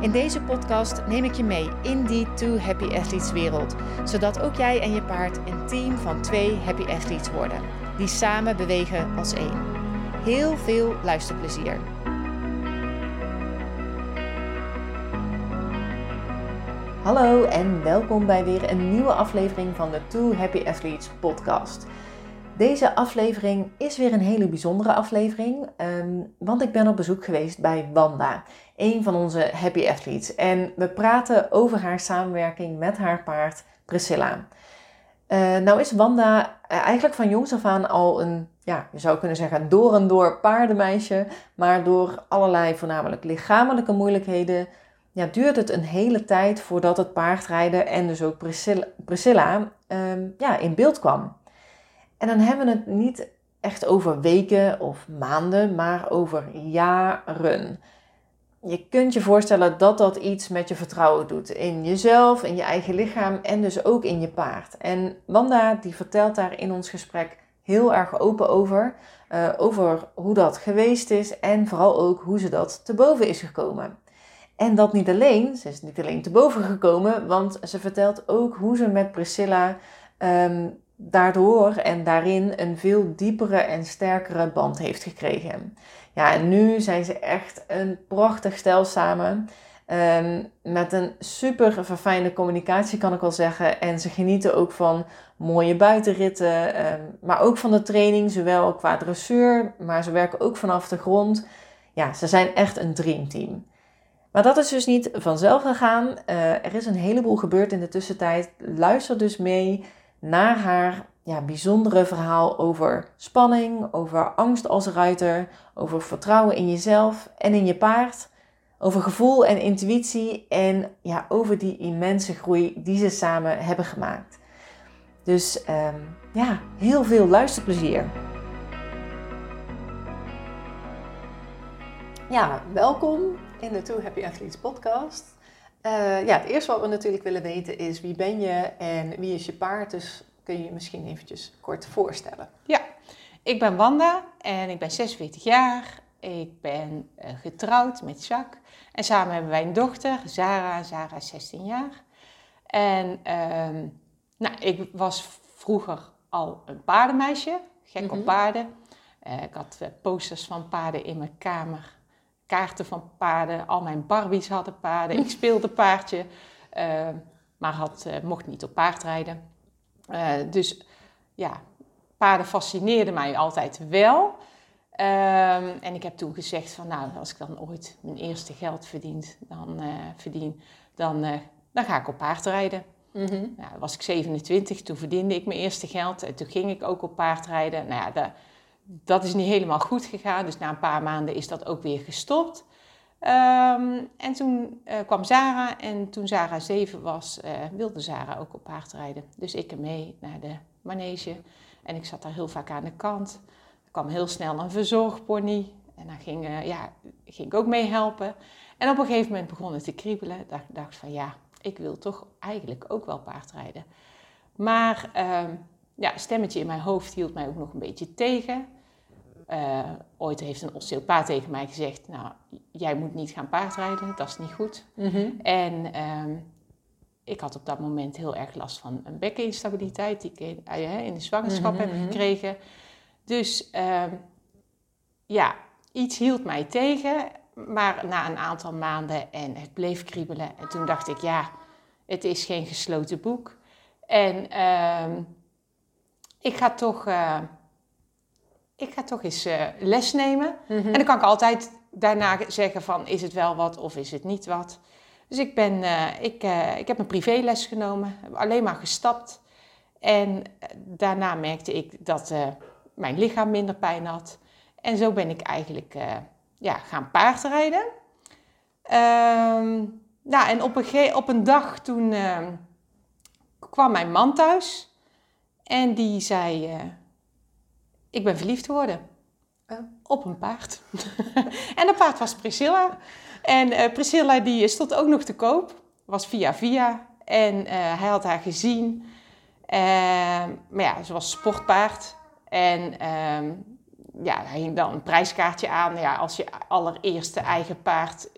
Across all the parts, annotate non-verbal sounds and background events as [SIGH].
In deze podcast neem ik je mee in die Two Happy Athletes wereld, zodat ook jij en je paard een team van twee Happy Athletes worden, die samen bewegen als één. Heel veel luisterplezier. Hallo en welkom bij weer een nieuwe aflevering van de Two Happy Athletes podcast. Deze aflevering is weer een hele bijzondere aflevering, ehm, want ik ben op bezoek geweest bij Wanda, een van onze happy athletes. En we praten over haar samenwerking met haar paard Priscilla. Uh, nou is Wanda eh, eigenlijk van jongs af aan al een, ja, je zou kunnen zeggen, door en door paardenmeisje. Maar door allerlei voornamelijk lichamelijke moeilijkheden ja, duurt het een hele tijd voordat het paardrijden en dus ook Priscilla, Priscilla ehm, ja, in beeld kwam. En dan hebben we het niet echt over weken of maanden, maar over jaren. Je kunt je voorstellen dat dat iets met je vertrouwen doet. In jezelf, in je eigen lichaam en dus ook in je paard. En Wanda die vertelt daar in ons gesprek heel erg open over. Uh, over hoe dat geweest is en vooral ook hoe ze dat te boven is gekomen. En dat niet alleen, ze is niet alleen te boven gekomen, want ze vertelt ook hoe ze met Priscilla um, daardoor en daarin een veel diepere en sterkere band heeft gekregen. Ja, en nu zijn ze echt een prachtig stel samen. Um, met een super verfijnde communicatie kan ik wel zeggen. En ze genieten ook van mooie buitenritten. Um, maar ook van de training, zowel qua dressuur. Maar ze werken ook vanaf de grond. Ja, ze zijn echt een dreamteam. Maar dat is dus niet vanzelf gegaan. Uh, er is een heleboel gebeurd in de tussentijd. Luister dus mee naar haar ja, bijzondere verhaal over spanning, over angst als ruiter, over vertrouwen in jezelf en in je paard, over gevoel en intuïtie en ja, over die immense groei die ze samen hebben gemaakt. Dus um, ja, heel veel luisterplezier. Ja, welkom in de Two Happy Athletes podcast. Uh, ja, het eerste wat we natuurlijk willen weten is wie ben je en wie is je paard. Dus kun je je misschien eventjes kort voorstellen? Ja, ik ben Wanda en ik ben 46 jaar. Ik ben uh, getrouwd met Jacques. En samen hebben wij een dochter, Zara. Zara is 16 jaar. En uh, nou, ik was vroeger al een paardenmeisje, gek op mhm. paarden. Uh, ik had uh, posters van paarden in mijn kamer, kaarten van paarden. Al mijn Barbies hadden paarden. Ik [LAUGHS] speelde paardje, maar had, mocht niet op paard rijden. Uh, dus ja, paarden fascineerden mij altijd wel. Um, en ik heb toen gezegd van nou, als ik dan ooit mijn eerste geld verdient, dan, uh, verdien, dan, uh, dan ga ik op paard rijden. Mm -hmm. nou, was ik 27, toen verdiende ik mijn eerste geld. En toen ging ik ook op paard rijden. Nou ja, dat is niet helemaal goed gegaan. Dus na een paar maanden is dat ook weer gestopt. Um, en toen uh, kwam Zara en toen Zara zeven was, uh, wilde Zara ook op paard rijden. Dus ik mee naar de manege en ik zat daar heel vaak aan de kant. Er kwam heel snel een verzorgpony en dan ging, uh, ja, ging ik ook mee helpen. En op een gegeven moment begon het te kriebelen. Ik dacht van ja, ik wil toch eigenlijk ook wel paardrijden. Maar um, ja, stemmetje in mijn hoofd hield mij ook nog een beetje tegen. Uh, ooit heeft een osteopaat tegen mij gezegd: Nou, jij moet niet gaan paardrijden, dat is niet goed. Mm -hmm. En um, ik had op dat moment heel erg last van een bekkeninstabiliteit, die ik in, uh, in de zwangerschap mm -hmm. heb mhm. gekregen. Dus uh, ja, iets hield mij tegen, maar na een aantal maanden en het bleef kriebelen. En toen dacht ik: Ja, het is geen gesloten boek. En ehm, ik ga toch eh, ik ga toch eens uh, les nemen. Mm -hmm. En dan kan ik altijd daarna zeggen van, is het wel wat of is het niet wat. Dus ik, ben, uh, ik, uh, ik heb een privéles genomen, alleen maar gestapt. En daarna merkte ik dat mijn lichaam minder pijn had. En zo ben ik eigenlijk ja, gaan paardrijden. Um, nou, en op een, op een dag toen, ehm, kwam mijn man thuis en die zei, eh, ik ben verliefd geworden. Oh. Op een paard. [LAUGHS] en dat paard was Priscilla. En eh, Priscilla die stond ook nog te koop. Was via via. En eh, hij had haar gezien. Ehm, maar ja, ze was sportpaard. En ehm, ja, daar hing dan een prijskaartje aan. Ja, als je allereerste eigen paard...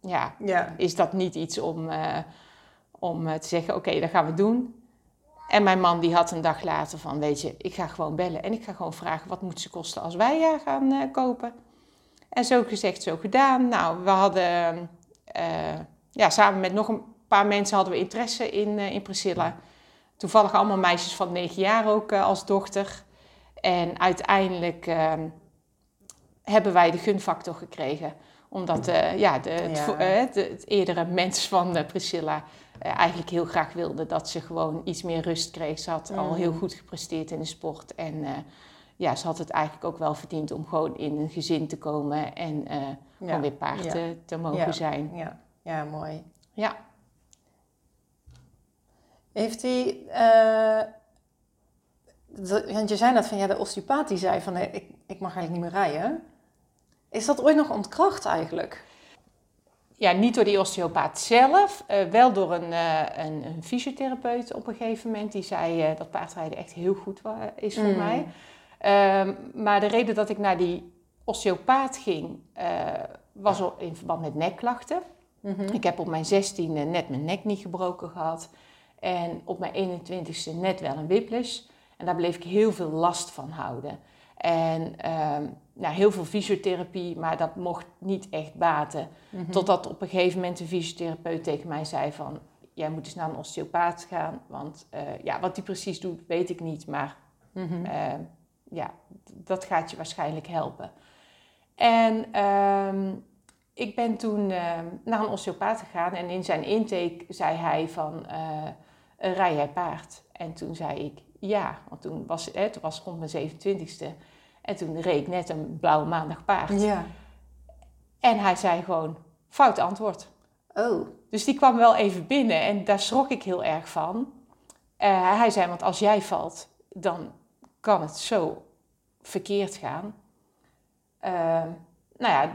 Ja, Ja. is dat niet iets om, eh, om te zeggen, oké, dat gaan we doen. En mijn man die had een dag later van, weet je, ik ga gewoon bellen en ik ga gewoon vragen, wat moet ze kosten als wij haar gaan eh, kopen? En zo gezegd, zo gedaan. Nou, we hadden, eh, ja, samen met nog een paar mensen hadden we interesse in, eh, in Priscilla. Toevallig allemaal meisjes van negen jaar ook als dochter. En uiteindelijk ehm, hebben wij de gunfactor gekregen. Omdat ja, de, het, Ja. vo- het, het eerdere mens van Priscilla eigenlijk heel graag wilde dat ze gewoon iets meer rust kreeg. Ze had al heel goed gepresteerd in de sport. En eh, ja, ze had het eigenlijk ook wel verdiend om gewoon in een gezin te komen en eh, gewoon weer paard ja. te, te mogen Ja. zijn. Ja, ja mooi. Ja. Heeft hij... eh, want je zei net van, ja, de osteopaat die zei van, nee, ik, ik mag eigenlijk niet meer rijden. Is dat ooit nog ontkracht eigenlijk? Ja, niet door die osteopaat zelf, eh, wel door een, eh, een, een fysiotherapeut op een gegeven moment. Die zei eh, dat paardrijden echt heel goed is voor Mm. mij. Ehm, maar de reden dat ik naar die osteopaat ging, was in verband met nekklachten. Mhm. Ik heb op mijn 16e net mijn nek niet gebroken gehad. En op mijn 21ste net wel een whiplash. En daar bleef ik heel veel last van houden. En ehm, nou, heel veel fysiotherapie, maar dat mocht niet echt baten. Mhm. Totdat op een gegeven moment een fysiotherapeut tegen mij zei van... Jij moet eens naar een osteopaat gaan. Want eh, ja, wat die precies doet, weet ik niet. Maar Mhm. eh, ja, dat gaat je waarschijnlijk helpen. En ehm, ik ben toen ehm, naar een osteopaat gegaan. En in zijn intake zei hij van... eh, rij jij paard? En toen zei ik ja. Want toen was het, het was rond mijn 27ste. En toen reed ik net een blauwe maandag paard. Ja. En hij zei gewoon, fout antwoord. Oh. Dus die kwam wel even binnen en daar schrok ik heel erg van. Eh, hij zei, want als jij valt, dan kan het zo verkeerd gaan. Ehm, nou ja,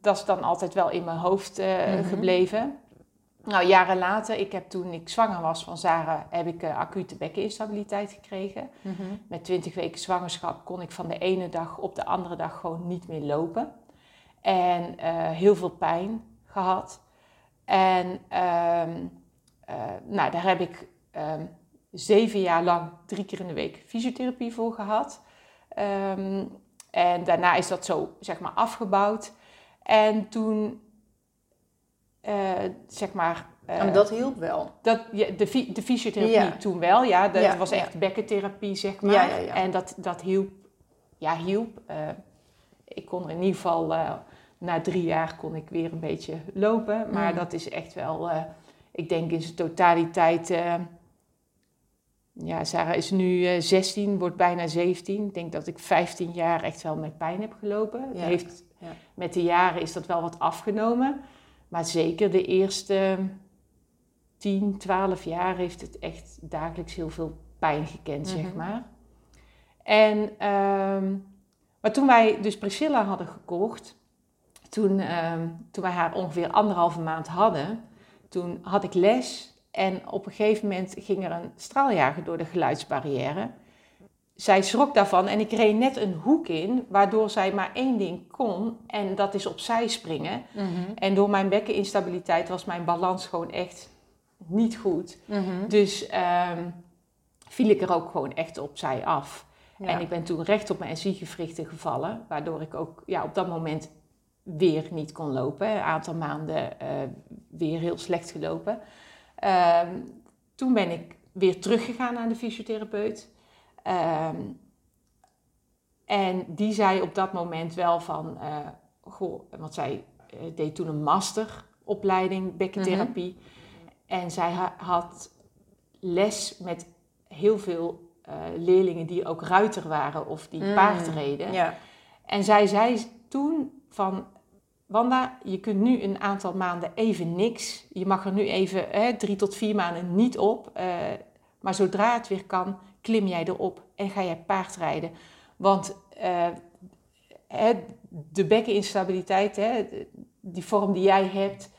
dat is dan altijd wel in mijn hoofd eh, Mhm. gebleven. Nou, jaren later, ik heb toen ik zwanger was van Sarah, heb ik eh, acute bekkeninstabiliteit gekregen. Mhm. Met 20 weken zwangerschap kon ik van de ene dag op de andere dag gewoon niet meer lopen. En eh, heel veel pijn gehad. En ehm, eh, nou, daar heb ik ehm, zeven jaar lang drie keer in de week fysiotherapie voor gehad. Ehm, en daarna is dat zo, zeg maar, afgebouwd. En toen, zeg maar... eh, en dat hielp wel. dat, ja, de, de fysiotherapie Ja. toen wel, ja. Dat Ja, was echt bekkentherapie, zeg maar. En dat, dat hielp. Ja, hielp. Eh, ik kon er in ieder geval... eh, na drie jaar kon ik weer een beetje lopen. Maar Mm. dat is echt wel... eh, ik denk in zijn totaliteit... eh, ja, Sarah is nu eh 16, wordt bijna 17. Ik denk dat ik 15 jaar echt wel met pijn heb gelopen. Het Ja, Heeft, ja. Met de jaren is dat wel wat afgenomen. Maar zeker de eerste 10, 12 jaar heeft het echt dagelijks heel veel pijn gekend, zeg Mhm. maar. En, ehm, maar toen wij dus Priscilla hadden gekocht, toen, ehm, toen wij haar ongeveer anderhalve maand hadden, toen had ik les en op een gegeven moment ging er een straaljager door de geluidsbarrière. Zij schrok daarvan en ik reed net een hoek in, waardoor zij maar één ding kon en dat is opzij springen. Mhm. En door mijn bekkeninstabiliteit was mijn balans gewoon echt niet goed. Mhm. Dus ehm, viel ik er ook gewoon echt opzij af. Ja. En ik ben toen recht op mijn SI-gewrichten gevallen, waardoor ik ook ja, op dat moment weer niet kon lopen. Een aantal maanden eh, weer heel slecht gelopen. Ehm, toen ben ik weer teruggegaan naar de fysiotherapeut. Ehm, en die zei op dat moment wel van, eh, goh, want zij eh, deed toen een masteropleiding bekkentherapie. En zij ha- had les met heel veel eh, leerlingen die ook ruiter waren of die Mm. paard reden. Ja. En zij zei toen van, Wanda, je kunt nu een aantal maanden even niks. Je mag er nu even hè, drie tot vier maanden niet op. Uh, maar zodra het weer kan, klim jij erop en ga jij paardrijden. Want uh, de bekkeninstabiliteit, hè, die vorm die jij hebt,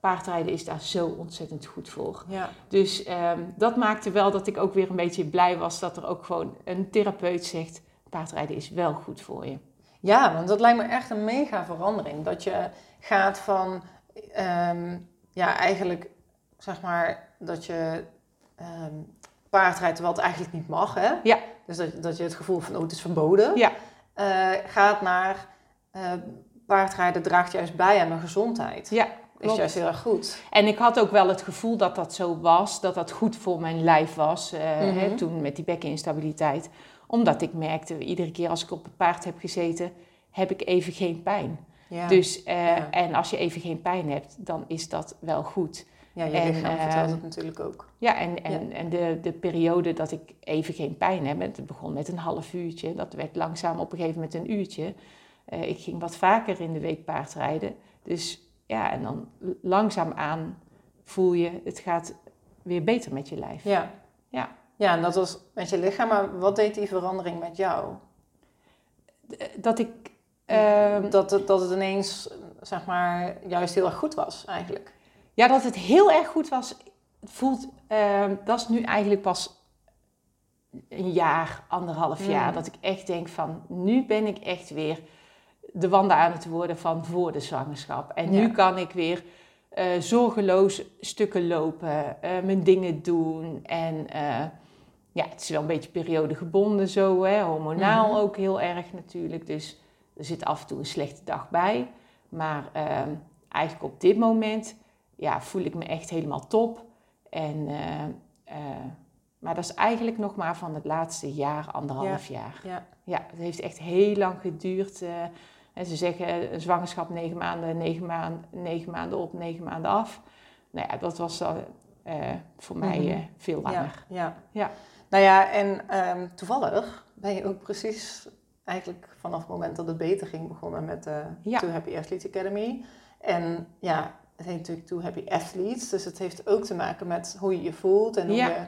paardrijden is daar zo ontzettend goed voor. Ja. Dus um, dat maakte wel dat ik ook weer een beetje blij was dat er ook gewoon een therapeut zegt: paardrijden is wel goed voor je. Ja, want dat lijkt me echt een mega verandering. Dat je gaat van, um, ja, eigenlijk zeg maar dat je um, paardrijdt terwijl het eigenlijk niet mag. Hè? Ja. Dus dat, dat je het gevoel van, oh, het is verboden. Ja. Uh, gaat naar uh, paardrijden draagt juist bij aan mijn gezondheid. Ja, is juist heel erg goed. En ik had ook wel het gevoel dat dat zo was, dat dat goed voor mijn lijf was, uh, Mhm. hè, toen met die bekkeninstabiliteit. Omdat ik merkte, iedere keer als ik op een paard heb gezeten, heb ik even geen pijn. Ja. Dus, eh, Ja. en als je even geen pijn hebt, dan is dat wel goed. Ja, je en, lichaam vertelt het natuurlijk ook. Ja, en, en, en de, de periode dat ik even geen pijn heb, het begon met een half uurtje, dat werd langzaam op een gegeven moment een uurtje. Eh, ik ging wat vaker in de week paardrijden. Dus ja, en dan langzaamaan voel je, het gaat weer beter met je lijf. Ja. Ja. Ja, en dat was met je lichaam. Maar wat deed die verandering met jou? Eh, Dat ik... ehm, dat, het, dat het ineens, zeg maar, juist heel erg goed was eigenlijk. Ja, dat het heel erg goed was. Het voelt, ehm, dat is nu eigenlijk pas een jaar, anderhalf jaar, Mm. dat ik echt denk van, nu ben ik echt weer de wanden aan het worden van voor de zwangerschap. En Ja. nu kan ik weer eh, zorgeloos stukken lopen, eh, mijn dingen doen. En eh, ja, het is wel een beetje periodegebonden zo, hè, hormonaal Mhm. ook heel erg natuurlijk. Dus er zit af en toe een slechte dag bij. Maar ehm, eigenlijk op dit moment ja, voel ik me echt helemaal top. En, eh, eh, maar dat is eigenlijk nog maar van het laatste jaar, anderhalf jaar. Ja. Ja, het heeft echt heel lang geduurd. eh, en ze zeggen een zwangerschap negen maanden, negen, maanden, negen maanden op, negen maanden af. Nou ja, dat was dan voor mij Mhm. veel langer. ja. Ja. Nou ja, en ehm, toevallig ben je ook precies eigenlijk vanaf het moment dat het beter ging begonnen met de Ja. Too Happy Athlete Academy. En ja, het heet natuurlijk Too Happy Athletes, dus het heeft ook te maken met hoe je je voelt en hoe Ja. je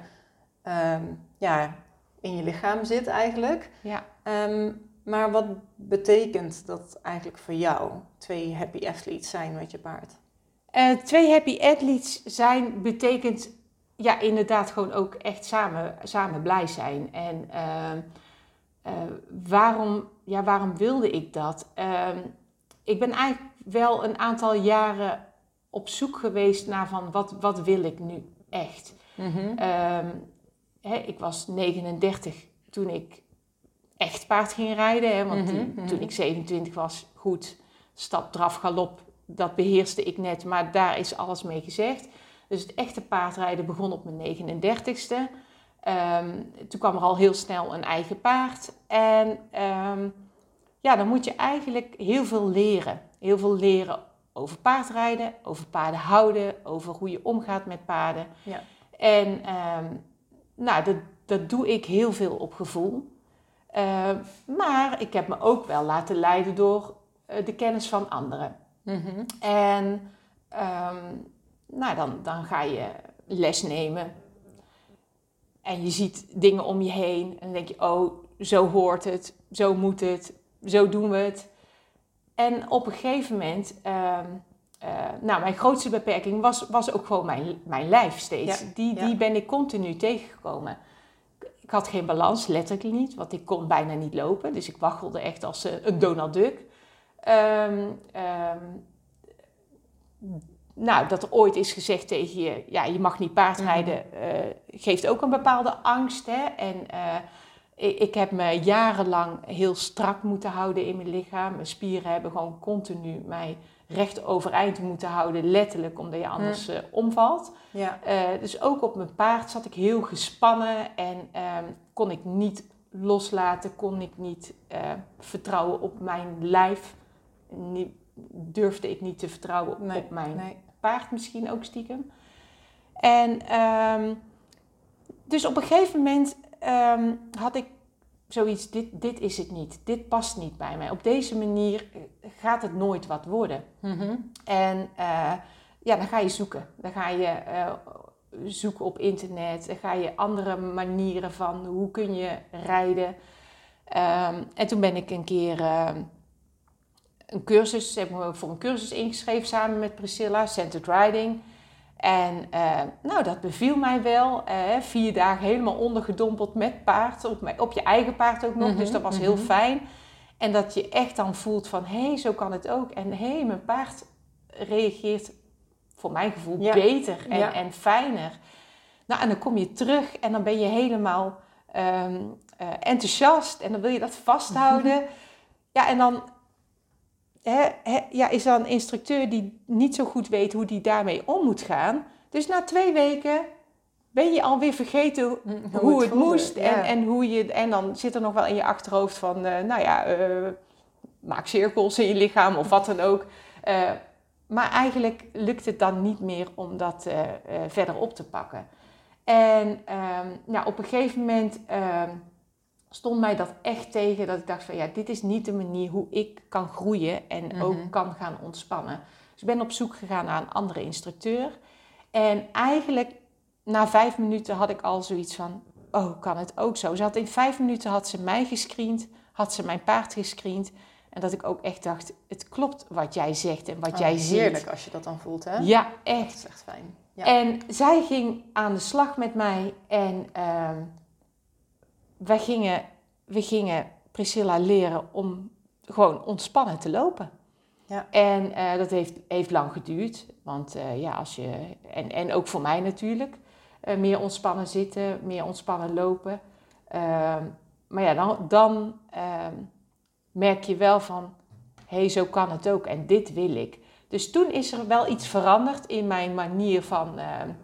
ehm, ja, in je lichaam zit eigenlijk. Ja. Ehm, maar wat betekent dat eigenlijk voor jou, twee happy athletes zijn met je paard? Eh, twee happy athletes zijn betekent ja, inderdaad gewoon ook echt samen, samen blij zijn. En ehm, eh, waarom, ja, waarom wilde ik dat? Ik ben eigenlijk wel een aantal jaren op zoek geweest naar van wat, wat wil ik nu echt? Ehm, hè, ik was 39 toen ik echt paard ging rijden. Hè, want Mhm, die- mhm. toen ik 27 was, goed, stap, draf, galop, dat beheerste ik net. Maar daar is alles mee gezegd. Dus het echte paardrijden begon op mijn 39ste. Ehm, toen kwam er al heel snel een eigen paard. En ehm, ja, dan moet je eigenlijk heel veel leren. Heel veel leren over paardrijden, over paarden houden, over hoe je omgaat met paarden. Ja. En ehm, nou, dat, dat doe ik heel veel op gevoel. Ehm, maar ik heb me ook wel laten leiden door eh, de kennis van anderen. Mhm. En ehm, nou, dan, dan ga je les nemen. En je ziet dingen om je heen. En dan denk je, oh, zo hoort het. Zo moet het. Zo doen we het. En op een gegeven moment... ehm, eh, nou, mijn grootste beperking was, was ook gewoon mijn, mijn lijf steeds. Ja, die, ja. die ben ik continu tegengekomen. Ik had geen balans, letterlijk niet. Want ik kon bijna niet lopen. Dus ik waggelde echt als eh, een Donald Duck. Ehm, ehm, nou, dat er ooit is gezegd tegen je, ja, je mag niet paardrijden, eh geeft ook een bepaalde angst. Hè? En ik, heb me jarenlang heel strak moeten houden in mijn lichaam. Mijn spieren hebben gewoon continu mij recht overeind moeten houden, letterlijk, omdat je anders eh, omvalt. Ja. Eh, dus ook op mijn paard zat ik heel gespannen en ehm, kon ik niet loslaten, kon ik niet eh, vertrouwen op mijn lijf. Niet, durfde ik niet te vertrouwen op, Nee, op mijn nee. paard misschien ook stiekem. En ehm, dus op een gegeven moment ehm, had ik zoiets, dit, dit is het niet. Dit past niet bij mij. Op deze manier eh, gaat het nooit wat worden. Mhm. En eh, ja, dan ga je zoeken. Dan ga je eh, zoeken op internet. Dan ga je andere manieren van hoe kun je rijden. Ehm, en toen ben ik een keer ehm, een cursus, heb me voor een cursus ingeschreven samen met Priscilla, Centered Riding. En eh, nou, dat beviel mij wel. Eh, vier dagen helemaal ondergedompeld met paard, op, mijn- op je eigen paard ook nog. Mhm, Dus dat was heel mhm. fijn. En dat je echt dan voelt van, hé, hey, zo kan het ook. En hé, hey, mijn paard reageert voor mijn gevoel Ja. beter en, Ja. en fijner. Nou, en dan kom je terug en dan ben je helemaal ehm, eh, enthousiast. En dan wil je dat vasthouden. ja, en dan ja, is er een instructeur die niet zo goed weet hoe die daarmee om moet gaan. Dus na twee weken ben je alweer vergeten hoe, hoe het, moest. ja. En, en, hoe je, en dan zit er nog wel in je achterhoofd van, eh, nou ja, eh, maak cirkels in je lichaam of wat dan ook. Eh, maar eigenlijk lukt het dan niet meer om dat verder op te pakken. En ehm, nou, op een gegeven moment ehm, stond mij dat echt tegen dat ik dacht van ja, dit is niet de manier hoe ik kan groeien en Mhm. ook kan gaan ontspannen. Dus ik ben op zoek gegaan naar een andere instructeur. En eigenlijk na vijf minuten had ik al zoiets van, oh, kan het ook zo? Ze had in vijf minuten had ze mij gescreend, had ze mijn paard gescreend. En dat ik ook echt dacht, het klopt wat jij zegt en wat Oh, jij ziet. Heerlijk als je dat dan voelt, hè? Ja, Dat echt. is echt fijn. Ja. En zij ging aan de slag met mij en ehm, wij gingen, we gingen Priscilla leren om gewoon ontspannen te lopen. Ja. En eh, dat heeft, heeft lang geduurd, want eh, ja, als je, en, en ook voor mij natuurlijk, eh, meer ontspannen zitten, meer ontspannen lopen. Ehm, maar ja, dan, dan ehm, merk je wel van, hé, hey, zo kan het ook en dit wil ik. Dus toen is er wel iets veranderd in mijn manier van ehm, eh,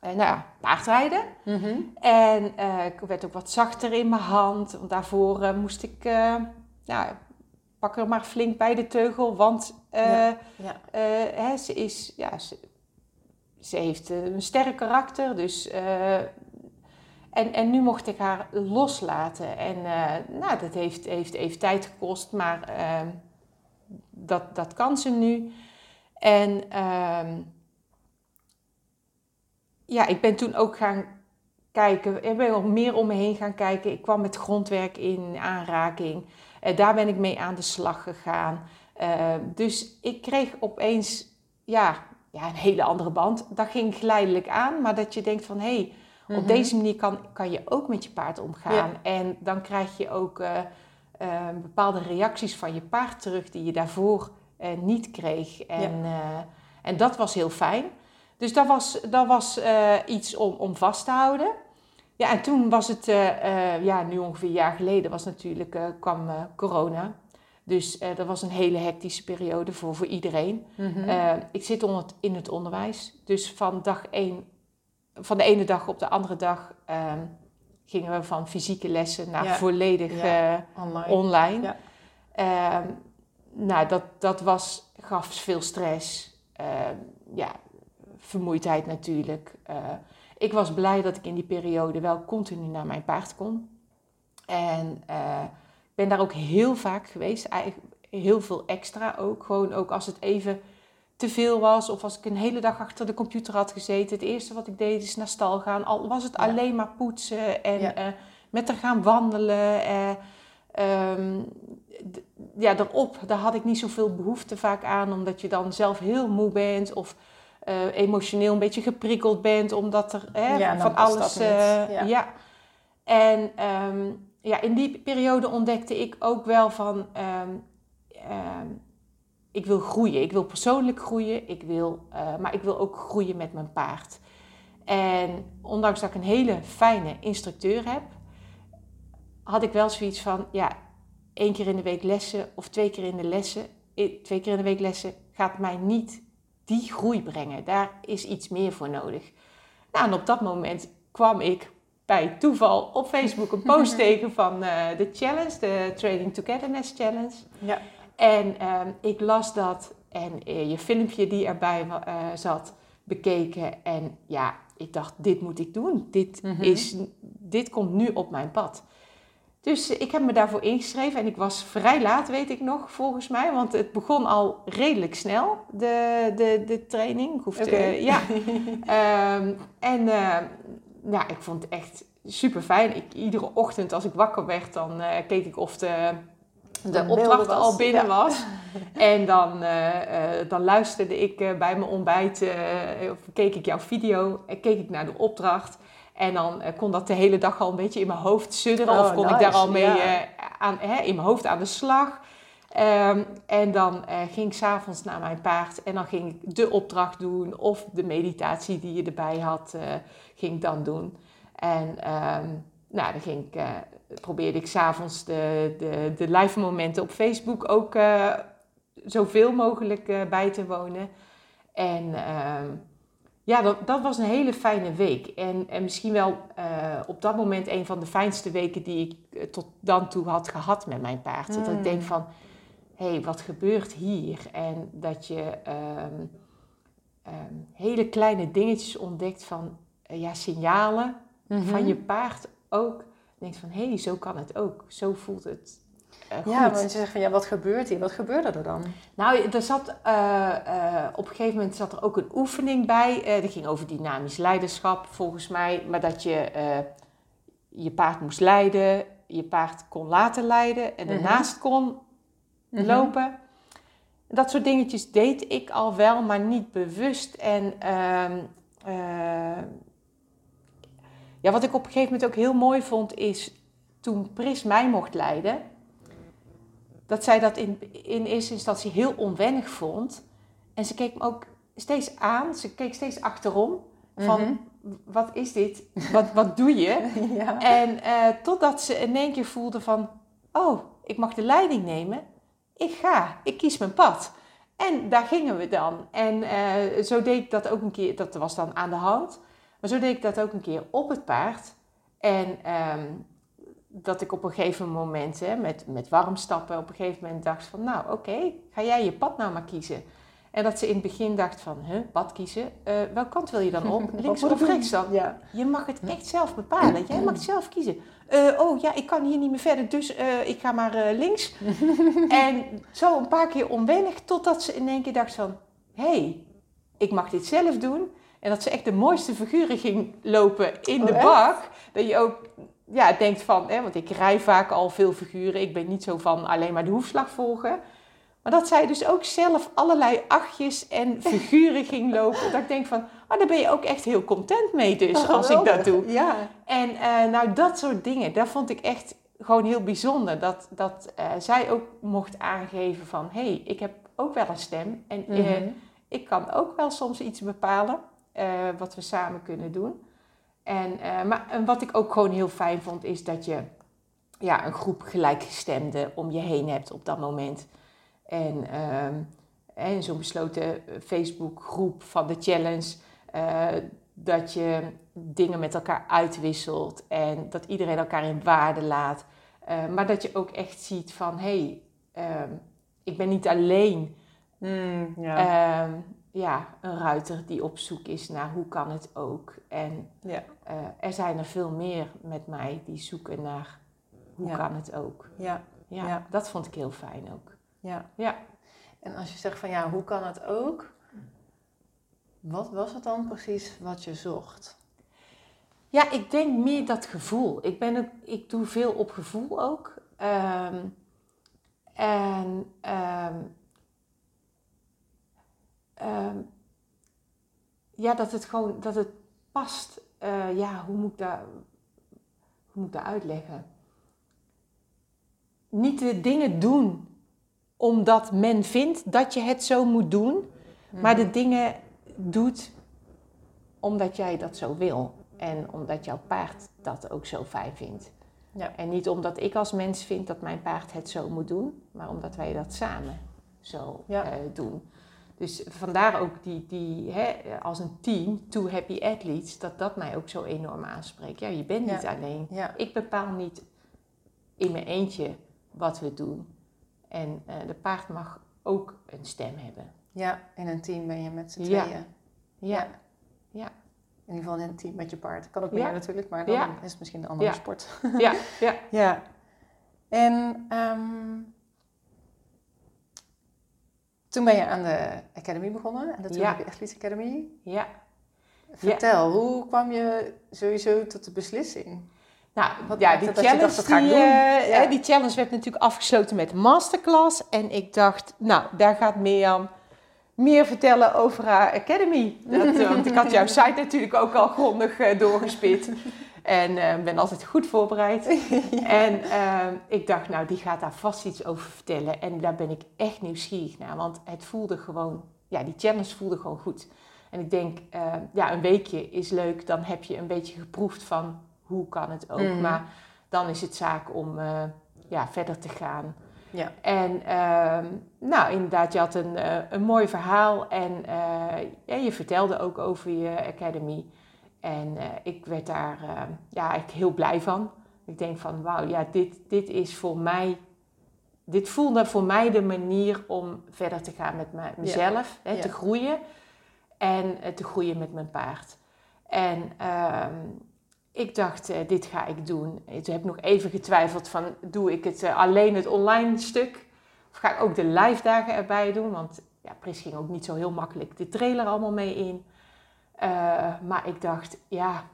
nou ja, paardrijden. Mhm. En eh, ik werd ook wat zachter in mijn hand. Want daarvoor eh, moest ik, eh nou, pak er maar flink bij de teugel. Want eh, Ja. Ja. eh, hè, ze, is, ja, ze, ze heeft eh, een sterk karakter. Dus, eh, en, en nu mocht ik haar loslaten. En eh, nou, dat heeft, heeft even tijd gekost. Maar eh, dat, dat kan ze nu. En ehm, ja, ik ben toen ook gaan kijken. Ik ben nog meer om me heen gaan kijken. Ik kwam met grondwerk in aanraking. Eh, daar ben ik mee aan de slag gegaan. Eh, dus ik kreeg opeens ja, ja, een hele andere band. Dat ging geleidelijk aan. Maar dat je denkt van... hé, hey, op Mhm. deze manier kan, kan je ook met je paard omgaan. En dan krijg je ook eh, bepaalde reacties van je paard terug... die je daarvoor niet kreeg. En, en dat was heel fijn. Dus dat was, dat was eh, iets om, om vast te houden. Ja, en toen was het, eh, eh, ja, nu ongeveer een jaar geleden, was natuurlijk, kwam corona. Dus dat was een hele hectische periode voor, voor iedereen. Mhm. Ik zit onder het- in het onderwijs. Dus van dag één, van de ene dag op de andere dag ehm, gingen we van fysieke lessen naar Ja. volledig Ja. Online. online. Ja. Ehm, nou, dat, dat was, gaf veel stress. Ehm, ja, vermoeidheid natuurlijk. Eh, ik was blij dat ik in die periode wel continu naar mijn paard kon. En eh, ik ben daar ook heel vaak geweest. Eigenlijk heel veel extra ook. Gewoon ook als het even te veel was. Of als ik een hele dag achter de computer had gezeten. Het eerste wat ik deed is naar stal gaan. Al was het Ja. alleen maar poetsen. En Ja. eh, met haar gaan wandelen. d- ja, erop, daar had ik niet zoveel behoefte vaak aan. Omdat je dan zelf heel moe bent. Of eh, emotioneel een beetje geprikkeld bent. Omdat er hè, Ja, dan van alles... eh, Ja. ja. En ehm, ja, in die periode ontdekte ik ook wel van... ehm, ehm, ik wil groeien. Ik wil persoonlijk groeien. Ik wil, eh, maar ik wil ook groeien met mijn paard. En ondanks dat ik een hele fijne instructeur heb... had ik wel zoiets van... ja, één keer in de week lessen of twee keer in de lessen... twee keer in de week lessen gaat mij niet die groei brengen. Daar is iets meer voor nodig. Nou, en op dat moment kwam ik bij toeval op Facebook een post [LAUGHS] tegen van eh, de challenge, de Training Togetherness Challenge. Ja. En ehm, ik las dat en eh, je filmpje die erbij eh, zat bekeken. En ja, ik dacht, dit moet ik doen. Dit, Mhm. is, dit komt nu op mijn pad. Dus ik heb me daarvoor ingeschreven en ik was vrij laat, weet ik nog, volgens mij. Want het begon al redelijk snel, de, de, de training. Ik hoefde, Oké. ja. [LAUGHS] Ehm, en eh, ja, ik vond het echt super fijn. Ik, iedere ochtend als ik wakker werd, dan eh, keek ik of de, de De opdracht al binnen ja. was. [LAUGHS] En dan, eh, eh, dan luisterde ik bij mijn ontbijt, of keek ik jouw video en keek ik naar de opdracht. En dan eh, kon dat de hele dag al een beetje in mijn hoofd sudderen. Oh, of kon ik daar al mee ja. eh, aan, hè, in mijn hoofd aan de slag. Ehm, en dan eh, ging ik s'avonds naar mijn paard en dan ging ik de opdracht doen of de meditatie die je erbij had, ging ik dan doen. En ehm, nou, dan ging ik, probeerde ik s'avonds de, de, de live momenten op Facebook ook zoveel mogelijk bij te wonen. En ehm, ja, dat, dat was een hele fijne week. En, en misschien wel eh, op dat moment een van de fijnste weken die ik eh, tot dan toe had gehad met mijn paard. Dat ik denk van, hé, hey, wat gebeurt hier? En dat je ehm, ehm, hele kleine dingetjes ontdekt van, eh, ja, signalen Mhm. van je paard ook. Je denkt van, hé, hey, zo kan het ook. Zo voelt het goed. Ja, want je zegt van ja, wat gebeurt hier? Wat gebeurde er dan? Nou, er zat, eh, eh, op een gegeven moment zat er ook een oefening bij. Eh dat ging over dynamisch leiderschap, volgens mij. Maar dat je eh, je paard moest leiden, je paard kon laten leiden en Mhm. ernaast kon lopen. Dat soort dingetjes deed ik al wel, maar niet bewust. En ehm, eh, ja, wat ik op een gegeven moment ook heel mooi vond, is toen Pris mij mocht leiden, dat zij dat in, in eerste instantie heel onwennig vond. En ze keek me ook steeds aan, ze keek steeds achterom. Van, Mhm. wat is dit? Wat, wat doe je? [LAUGHS] ja. En eh, totdat ze in één keer voelde van, oh, ik mag de leiding nemen. Ik ga, ik kies mijn pad. En daar gingen we dan. En eh, zo deed ik dat ook een keer, dat was dan aan de hand. Maar zo deed ik dat ook een keer op het paard. En ehm, dat ik op een gegeven moment, hè, met, met warm stappen, op een gegeven moment dacht van, nou oké, ga jij je pad nou maar kiezen. En dat ze in het begin dacht van, huh, pad kiezen, Eh welke kant wil je dan op? [LAUGHS] Links of rechts dan? Ja. Je mag het echt zelf bepalen. Jij mag het zelf kiezen. Eh, oh ja, ik kan hier niet meer verder, dus eh, ik ga maar links. [LAUGHS] en zo een paar keer onwennig, totdat ze in één keer dacht van... Hé, hey, ik mag dit zelf doen. En dat ze echt de mooiste figuren ging lopen in Oh, de echt? bak. Dat je ook ja, denkt van... Hè, want ik rij vaak al veel figuren. Ik ben niet zo van alleen maar de hoefslag volgen. Maar dat zij dus ook zelf allerlei achtjes en [LAUGHS] figuren ging lopen. Dat ik denk van, oh, daar ben je ook echt heel content mee dus, als ik dat doe. Ja. En eh, nou, dat soort dingen, dat vond ik echt gewoon heel bijzonder. Dat, dat eh, zij ook mocht aangeven van, hé, hey, ik heb ook wel een stem. En eh, Mhm. ik kan ook wel soms iets bepalen wat we samen kunnen doen. En, eh, maar en wat ik ook gewoon heel fijn vond, is dat je ja, een groep gelijkgestemden om je heen hebt op dat moment. En, ehm, en zo'n besloten eh, Facebookgroep van de challenge, eh, dat je dingen met elkaar uitwisselt en dat iedereen elkaar in waarde laat. Maar dat je ook echt ziet van, hé, hey, ehm, ik ben niet alleen Mm, ja. Ja, een ruiter die op zoek is naar hoe kan het ook. En ja. eh, er zijn er veel meer met mij die zoeken naar hoe Ja. kan het ook. Ja. Ja, Ja. dat vond ik heel fijn ook. Ja. Ja. En als je zegt van ja, hoe kan het ook? Wat was het dan precies wat je zocht? Ja, ik denk meer dat gevoel. Ik, ben ook, ik doe veel op gevoel ook. Ehm, en ehm, ehm, ja, dat het gewoon dat het past. Eh, ja, hoe moet ik dat, hoe moet ik dat uitleggen? Niet de dingen doen omdat men vindt dat je het zo moet doen, maar de dingen doet omdat jij dat zo wil. En omdat jouw paard dat ook zo fijn vindt. Ja. En niet omdat ik als mens vind dat mijn paard het zo moet doen, maar omdat wij dat samen zo Ja. eh, doen. Dus vandaar ook die, die hè, als een team, Two Happy Athletes, dat dat mij ook zo enorm aanspreekt. Ja, je bent Ja. niet alleen. Ja. Ik bepaal niet in mijn eentje wat we doen. En eh, de paard mag ook een stem hebben. ja, in een team ben je met z'n Ja. tweeën. Ja, In ieder geval in een team met je paard. Kan ook Ja. meer natuurlijk, maar dan Ja. is het misschien een andere Ja. sport. ja, [LAUGHS] ja. Ja. En ehm, toen ben je aan de Academy begonnen, aan de Athletes Academy. Ja. Vertel, hoe kwam je sowieso tot de beslissing? Nou, Wat ja, die challenge, dacht, die, eh, Ja. hè, die challenge werd natuurlijk afgesloten met masterclass. En ik dacht, nou, daar gaat Mirjam meer vertellen over haar academy. Dat, eh, want ik had jouw site natuurlijk ook al grondig eh, doorgespit. [LAUGHS] En eh, ben altijd goed voorbereid. [LAUGHS] En eh, ik dacht, nou, die gaat daar vast iets over vertellen. En daar ben ik echt nieuwsgierig naar. Want het voelde gewoon, ja, die challenge voelde gewoon goed. En ik denk, eh, ja, een weekje is leuk. Dan heb je een beetje geproefd van hoe kan het ook. Mhm. Maar dan is het zaak om eh, ja, verder te gaan. Ja. En ehm, nou, inderdaad, je had een, eh, een mooi verhaal en eh, ja, je vertelde ook over je academy. En eh, ik werd daar eh, ja, eigenlijk heel blij van. Ik denk van, wauw, ja, dit, dit is voor mij... Dit voelde voor mij de manier om verder te gaan met mezelf, hè, Ja. te groeien. En eh, te groeien met mijn paard. En ehm, ik dacht, dit ga ik doen. En Toen heb ik nog even getwijfeld van, doe ik het alleen het online stuk? Of ga ik ook de live dagen erbij doen? Want ja, Pris ging ook niet zo heel makkelijk de trailer allemaal mee in. Eh, maar ik dacht, ja,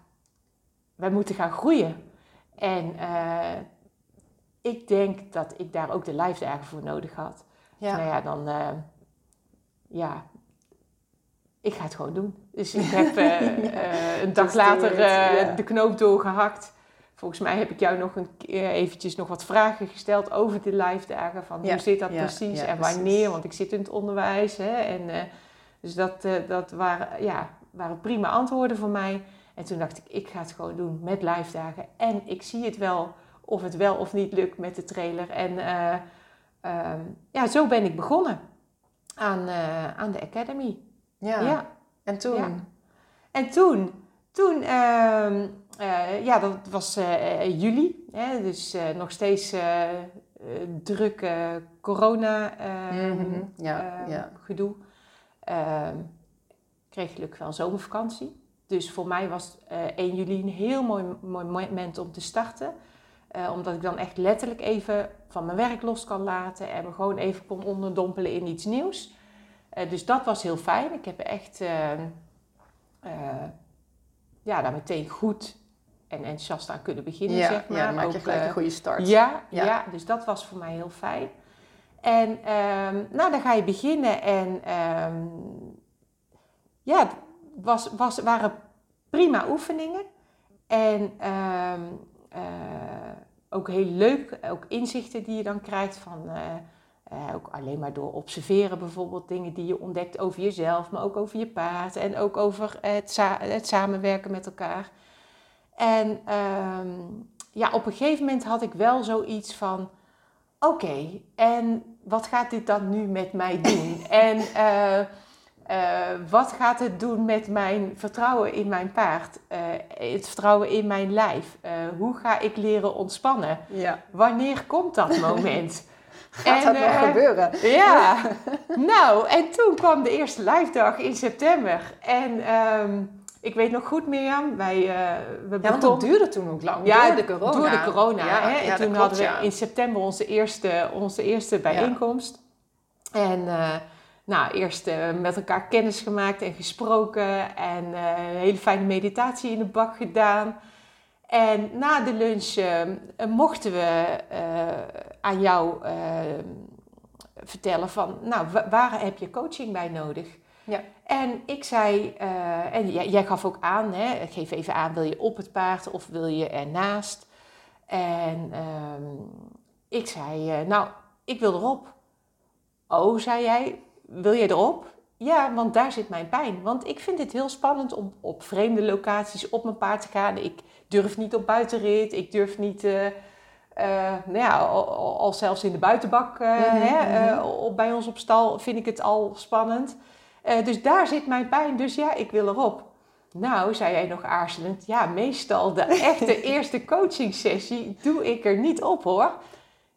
wij moeten gaan groeien. En eh, ik denk dat ik daar ook de live dagen voor nodig had. Ja. Nou ja, dan, eh, ja, ik ga het gewoon doen. Dus ik heb [LAUGHS] een dag later ja. de knoop doorgehakt. Volgens mij heb ik jou nog een eventjes nog wat vragen gesteld over de live dagen. Van Ja, hoe zit dat ja, precies ja, en precies. wanneer? Want ik zit in het onderwijs. Hè, en, dus dat, dat waren, ja, waren prima antwoorden voor mij. En toen dacht ik, ik ga het gewoon doen met live dagen. En ik zie het wel of het wel of niet lukt met de trailer. En eh, ehm, ja, zo ben ik begonnen aan, eh, aan de Academy. Ja. Ja. En toen? Ja. En toen, toen ehm, eh, ja, dat was juli. Hè, dus nog steeds druk corona ehm, Mhm, ja, ja. gedoe. Ehm, kreeg gelukkig wel zomervakantie. Dus voor mij was eh 1 juli een heel mooi, mooi moment om te starten. Eh, omdat ik dan echt letterlijk even van mijn werk los kan laten en me gewoon even kon onderdompelen in iets nieuws. Eh, dus dat was heel fijn. Ik heb echt eh, eh, ja, daar meteen goed en enthousiast aan kunnen beginnen, ja, zeg maar. ja, dan maak je Ook, gelijk eh, een goede start. ja, Ja. ja. dus dat was voor mij heel fijn. En ehm, nou, dan ga je beginnen en ehm, ja, was, was, waren prima oefeningen. En ehm, eh, ook heel leuk, ook inzichten die je dan krijgt van... eh, eh, ook alleen maar door observeren bijvoorbeeld dingen die je ontdekt over jezelf, maar ook over je paard en ook over het, het samenwerken met elkaar. En ehm, ja, op een gegeven moment had ik wel zoiets van: oké, en wat gaat dit dan nu met mij doen? en eh, eh, wat gaat het doen met mijn vertrouwen in mijn paard? Eh, het vertrouwen in mijn lijf? Eh, hoe ga ik leren ontspannen? Ja. Wanneer komt dat [LAUGHS] moment? Gaat En, dat nog gebeuren? Ja, [LAUGHS] nou, en toen kwam de eerste live dag in september. En ehm, ik weet nog goed, Mirjam, wij we Ja, want dat duurde toen ook lang. Ja, door de corona. Door de corona. Ja, hè? En toen klopt, hadden we in september onze eerste, onze eerste bijeenkomst. En nou, eerst eh, met elkaar kennis gemaakt en gesproken. En eh, een hele fijne meditatie in de bak gedaan. En na de lunch eh, mochten we eh, aan jou eh, vertellen van, nou, wa- waar heb je coaching bij nodig? Ja. En ik zei, eh, en jij, jij gaf ook aan, hè, geef even aan, wil je op het paard of wil je ernaast? En ehm, ik zei, eh, nou, ik wil erop. Oh, zei jij, wil je erop? Ja, want daar zit mijn pijn. Want ik vind het heel spannend om op vreemde locaties op mijn paard te gaan. Ik durf niet op buitenrit, ik durf niet, eh, nou ja, al, zelfs in de buitenbak eh, Mhm, hè, mhm. op, bij ons op stal vind ik het al spannend. Dus daar zit mijn pijn, dus ja, ik wil erop. Nou, zei jij nog aarzelend, ja, meestal de echte [LAUGHS] eerste coaching sessie doe ik er niet op hoor.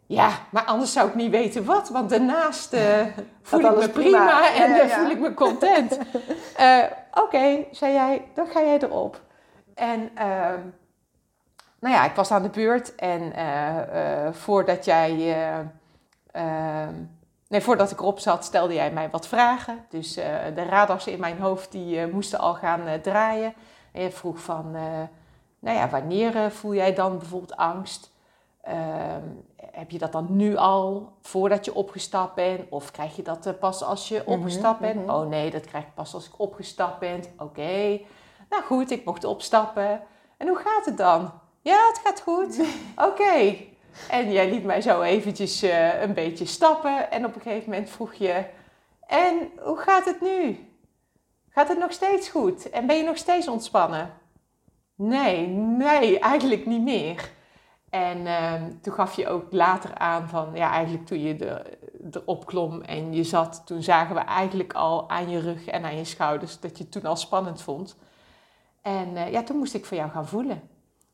Ja, maar anders zou ik niet weten wat, want daarnaast eh, [LAUGHS] voel ik me prima, prima. en Ja, ja, eh, ja. voel ik me content. [LAUGHS] Eh, Oké, zei jij, dan ga jij erop. En ehm, nou ja, ik was aan de beurt en voordat jij, eh, ehm, nee, voordat ik erop zat, stelde jij mij wat vragen. Dus de radars in mijn hoofd die moesten al gaan draaien. En je vroeg van, nou ja, wanneer voel jij dan bijvoorbeeld angst? Ehm, heb je dat dan nu al voordat je opgestapt bent? Of krijg je dat pas als je mhm, opgestapt bent? Mhm. Oh nee, dat krijg ik pas als ik opgestapt ben. Oké. Nou goed, ik mocht opstappen. En hoe gaat het dan? Ja, het gaat goed. [LAUGHS] Oké. En jij liet mij zo eventjes uh, een beetje stappen. En op een gegeven moment vroeg je... En hoe gaat het nu? Gaat het nog steeds goed? En ben je nog steeds ontspannen? Nee, nee, eigenlijk niet meer. En ehm, toen gaf je ook later aan van, ja, eigenlijk toen je er, erop klom en je zat, toen zagen we eigenlijk al aan je rug en aan je schouders dat je het toen al spannend vond. En uh, ja, toen moest ik voor jou gaan voelen.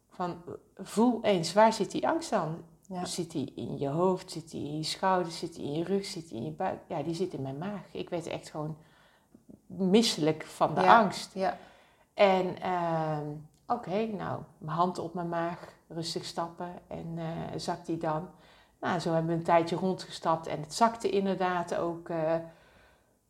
Van, voel eens, waar zit die angst dan? Zit die in je hoofd, zit die in je schouders, zit die in je rug, zit die in je buik? Ja, die zit in mijn maag. Ik werd echt gewoon misselijk van de angst. Ja. En ehm, oké, nou, mijn hand op mijn maag, rustig stappen en uh, zakt die dan. Nou, zo hebben we een tijdje rondgestapt en het zakte inderdaad ook. Uh,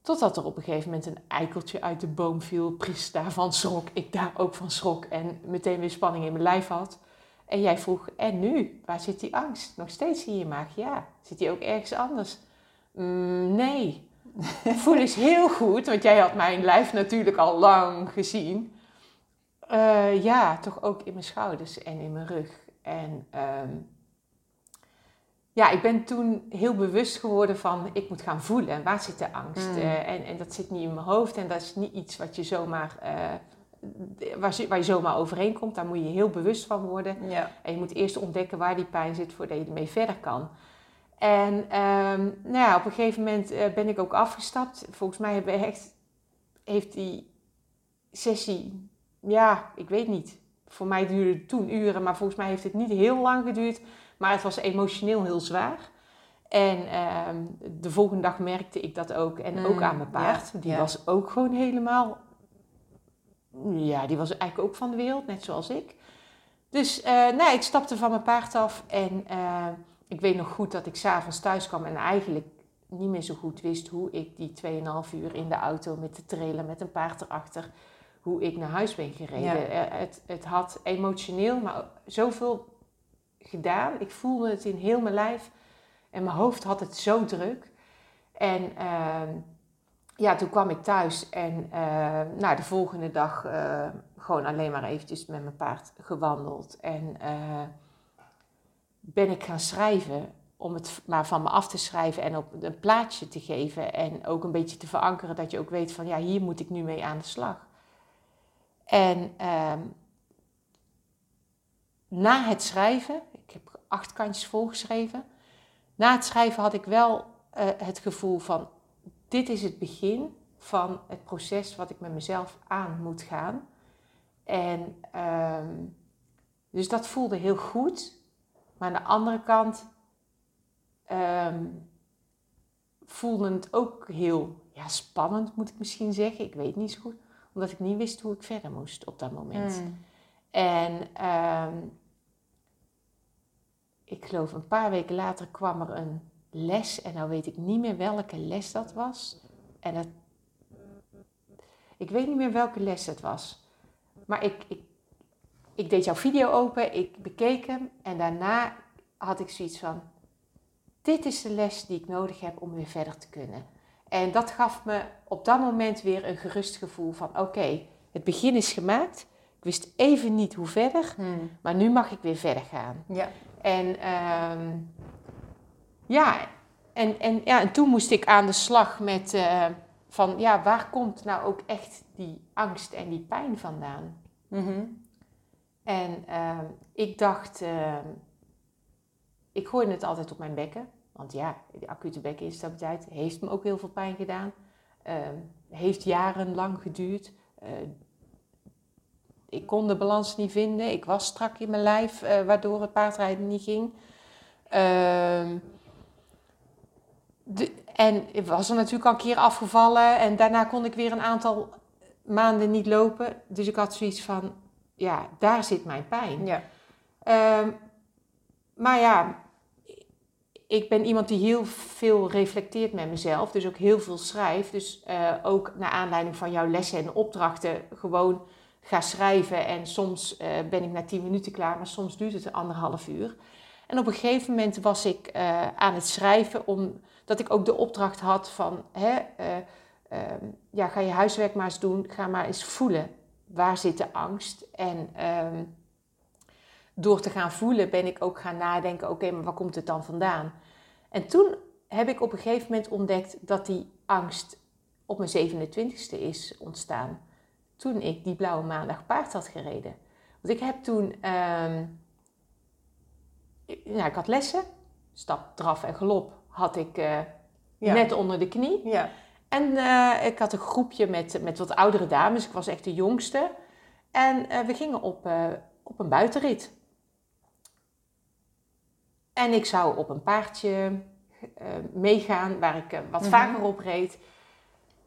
totdat er op een gegeven moment een eikeltje uit de boom viel. Pries daarvan schrok, ik daar ook van schrok en meteen weer spanning in mijn lijf had. En jij vroeg, en nu? Waar zit die angst? Nog steeds in je maag? Ja. Zit die ook ergens anders? Mm, nee. [LAUGHS] Voel eens heel goed, want jij had mijn lijf natuurlijk al lang gezien. Uh, ja, toch ook in mijn schouders en in mijn rug. En um, ja, ik ben toen heel bewust geworden van ik moet gaan voelen. Waar zit de angst? Mm. Uh, en, en dat zit niet in mijn hoofd en dat is niet iets wat je zomaar, uh, waar, waar, je zomaar overheen komt. Daar moet je heel bewust van worden. Ja. En je moet eerst ontdekken waar die pijn zit voordat je ermee verder kan. En um, nou ja, op een gegeven moment ben ik ook afgestapt. Volgens mij hebben echt, heeft die sessie ja, ik weet niet. Voor mij duurde het toen uren, maar volgens mij heeft het niet heel lang geduurd. Maar het was emotioneel heel zwaar. En ehm, de volgende dag merkte ik dat ook. En ook mm, aan mijn paard. die was ook gewoon helemaal... Ja, die was eigenlijk ook van de wereld, net zoals ik. Dus uh, nee, ik stapte van mijn paard af. En uh, ik weet nog goed dat ik s'avonds thuis kwam en eigenlijk niet meer zo goed wist hoe ik die 2,5 uur in de auto met de trailer met een paard erachter hoe ik naar huis ben gereden. Eh, het, het had emotioneel, maar zoveel gedaan. Ik voelde het in heel mijn lijf. En mijn hoofd had het zo druk. En ehm, ja, toen kwam ik thuis en uh, nou, de volgende dag uh, gewoon alleen maar eventjes met mijn paard gewandeld. En ben ik gaan schrijven om het maar van me af te schrijven en op een plaatje te geven. En ook een beetje te verankeren dat je ook weet van ja, hier moet ik nu mee aan de slag. En ehm, na het schrijven, ik heb acht kantjes volgeschreven. Na het schrijven had ik wel uh, het gevoel van: dit is het begin van het proces wat ik met mezelf aan moet gaan. En um, dus dat voelde heel goed. Maar aan de andere kant um, voelde het ook heel ja, spannend, moet ik misschien zeggen. Ik weet niet zo goed omdat ik niet wist hoe ik verder moest op dat moment. Hmm. En ehm, ik geloof een paar weken later kwam er een les. En nou weet ik niet meer welke les dat was. En dat, ik weet niet meer welke les het was. Maar ik, ik, ik deed jouw video open, ik bekeek hem. En daarna had ik zoiets van... Dit is de les die ik nodig heb om weer verder te kunnen. En dat gaf me op dat moment weer een gerust gevoel van oké, het begin is gemaakt. Ik wist even niet hoe verder, hmm. maar nu mag ik weer verder gaan. Ja. En ehm, ja, en, en, ja, en toen moest ik aan de slag met uh, van ja, waar komt nou ook echt die angst en die pijn vandaan? Mm En ehm, ik dacht, ehm, ik gooide het altijd op mijn bekken. Want ja, de acute bekkeninstabiliteit heeft me ook heel veel pijn gedaan. Uh, heeft jarenlang geduurd. Uh, ik kon de balans niet vinden. Ik was strak in mijn lijf, uh, waardoor het paardrijden niet ging. Ehm, de, en ik was er natuurlijk al een keer afgevallen. En daarna kon ik weer een aantal maanden niet lopen. Dus ik had zoiets van, ja, daar zit mijn pijn. Ja. Ehm, maar ja, ik ben iemand die heel veel reflecteert met mezelf, dus ook heel veel schrijft. Dus uh, ook naar aanleiding van jouw lessen en opdrachten gewoon ga schrijven. En soms uh, ben ik na tien minuten klaar, maar soms duurt het anderhalf uur. En op een gegeven moment was ik uh, aan het schrijven, omdat ik ook de opdracht had van, hè, ehm, ja, ga je huiswerk maar eens doen, ga maar eens voelen. Waar zit de angst? En ehm, door te gaan voelen ben ik ook gaan nadenken, oké, maar waar komt het dan vandaan? En toen heb ik op een gegeven moment ontdekt dat die angst op mijn 27ste is ontstaan. Toen ik die blauwe maandag paard had gereden. Want ik heb toen, ja, ik had lessen, stap, draf en galop had ik uh, net onder de knie. Ja. En uh, ik had een groepje met, met wat oudere dames, ik was echt de jongste. En uh, we gingen op, op een buitenrit. En ik zou op een paardje uh, meegaan waar ik uh, wat mm -hmm. vaker op reed.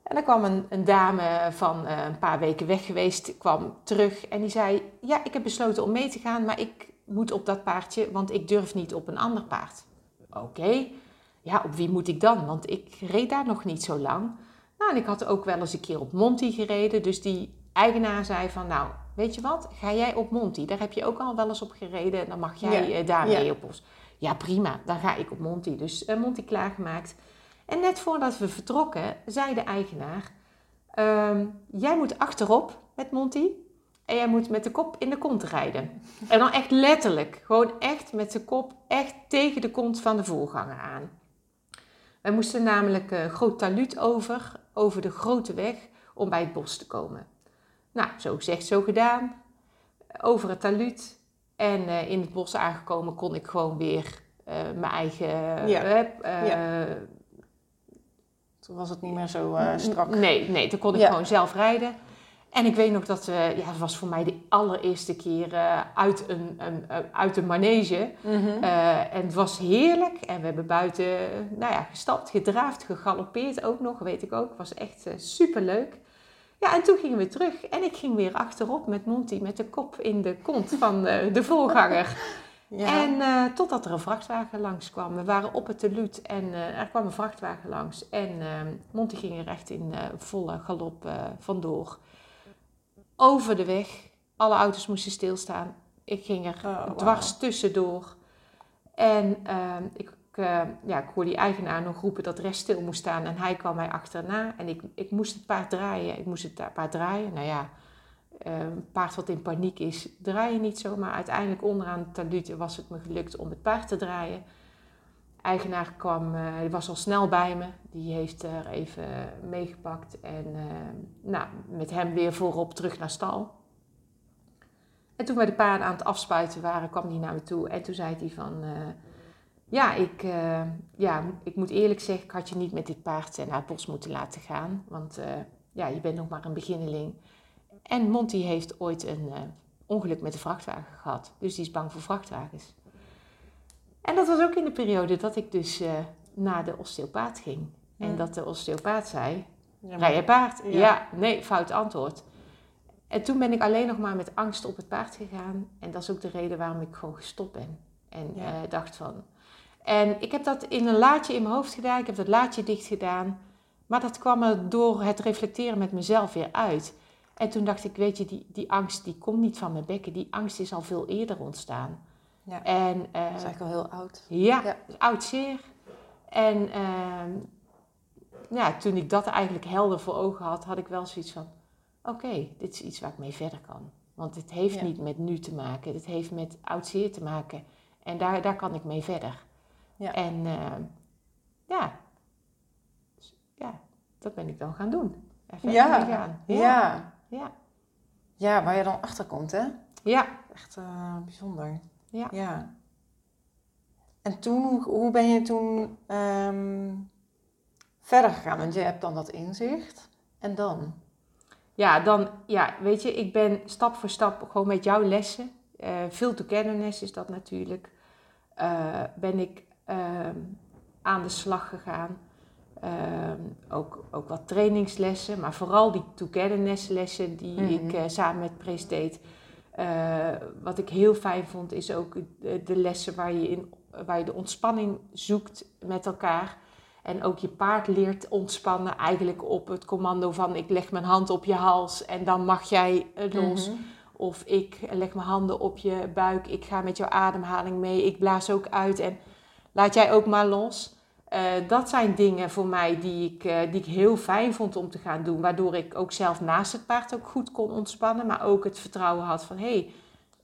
En dan kwam een, een dame van uh, een paar weken weg geweest, kwam terug en die zei: Ja, ik heb besloten om mee te gaan, maar ik moet op dat paardje, want ik durf niet op een ander paard. Oké, okay. ja, op wie moet ik dan? Want ik reed daar nog niet zo lang. Nou, en ik had ook wel eens een keer op Monty gereden, dus die eigenaar zei van: Nou, weet je wat, ga jij op Monty? Daar heb je ook al wel eens op gereden en dan mag jij ja. daarmee ja. op ons. Ja, prima, dan ga ik op Monty. Dus uh, Monty klaargemaakt. En net voordat we vertrokken, zei de eigenaar: um, Jij moet achterop met Monty. En jij moet met de kop in de kont rijden. [LAUGHS] En dan echt letterlijk. Gewoon echt met de kop echt tegen de kont van de voorganger aan. Wij moesten namelijk een groot taluut over, over de grote weg, om bij het bos te komen. Nou, zo gezegd, zo gedaan. Over het taluut. En uh, in het bos aangekomen kon ik gewoon weer uh, mijn eigen. Ja. Ja. Toen was het niet meer zo strak. Nee, nee, toen kon ik ja. gewoon zelf rijden. En ik weet nog dat we, ja, het was voor mij de allereerste keer uit, een, een, uit een manege. Mm -hmm. en het was heerlijk. En we hebben buiten, nou ja, gestapt, gedraafd, gegalopeerd ook nog, weet ik ook. Het was echt super leuk. Ja, en toen gingen we terug en ik ging weer achterop met Monty met de kop in de kont van uh, de voorganger. [LAUGHS] Ja. En uh, totdat er een vrachtwagen langs kwam. We waren op het teluut en uh, er kwam een vrachtwagen langs. En Monty ging er echt in volle galop vandoor. Over de weg. Alle auto's moesten stilstaan. Ik ging er oh, dwars tussendoor. En ik uh, ja, ik hoorde die eigenaar nog roepen dat rest stil moest staan. En hij kwam mij achterna. En ik, ik moest het paard draaien. Ik moest het paard draaien. Nou ja, uh, een paard wat in paniek is, draai je niet zo. Maar uiteindelijk onderaan het taluut was het me gelukt om het paard te draaien. eigenaar kwam, uh, was al snel bij me. Die heeft er even meegepakt. En nou, met hem weer voorop terug naar stal. En toen wij de paarden aan het afspuiten waren, kwam hij naar me toe. En toen zei hij van ja, ik, uh, ja, ik moet eerlijk zeggen, ik had je niet met dit paard naar het bos moeten laten gaan. Want uh, ja, je bent nog maar een beginneling. En Monty heeft ooit een uh, ongeluk met de vrachtwagen gehad. Dus die is bang voor vrachtwagens. En dat was ook in de periode dat ik dus naar de osteopaat ging. Ja. En dat de osteopaat zei, ja, rij je paard? Ja. ja, nee, fout antwoord. En toen ben ik alleen nog maar met angst op het paard gegaan. En dat is ook de reden waarom ik gewoon gestopt ben. En ja. dacht van, en ik heb dat in een laadje in mijn hoofd gedaan. Ik heb dat laadje dicht gedaan. Maar dat kwam er door het reflecteren met mezelf weer uit. En toen dacht ik, weet je, die, die angst die komt niet van mijn bekken. Die angst is al veel eerder ontstaan. Ja. En, uh, dat is eigenlijk al heel oud. Ja, ja. oud zeer. En uh, ja, toen ik dat eigenlijk helder voor ogen had, had ik wel zoiets van... Oké, okay, dit is iets waar ik mee verder kan. Want het heeft ja. niet met nu te maken. Het heeft met oud zeer te maken. En daar, daar kan ik mee verder. Ja. En uh, ja. Dus, ja, dat ben ik dan gaan doen. Even ja. Gaan. ja. Ja. Ja. Ja, waar je dan achter komt, hè? Ja. Echt uh, bijzonder. Ja. ja. En toen, hoe, ben je toen um, verder gegaan? Want je hebt dan dat inzicht. En dan? Ja, dan, ja, weet je, ik ben stap voor stap gewoon met jouw lessen. Uh, veel togetherness is dat natuurlijk. Uh, ben ik aan de slag gegaan. Uh, ook, ook wat trainingslessen, maar vooral die togetherness lessen die mm -hmm. ik uh, samen met Pres deed. Eh, wat ik heel fijn vond, is ook de, de lessen waar je, in, waar je de ontspanning zoekt met elkaar. En ook je paard leert ontspannen, eigenlijk op het commando van ik leg mijn hand op je hals en dan mag jij eh, los. Mhm. Of ik leg mijn handen op je buik, ik ga met jouw ademhaling mee, ik blaas ook uit en laat jij ook maar los. Eh, dat zijn dingen voor mij die ik, eh, die ik heel fijn vond om te gaan doen. Waardoor ik ook zelf naast het paard ook goed kon ontspannen. Maar ook het vertrouwen had van... hé, hey,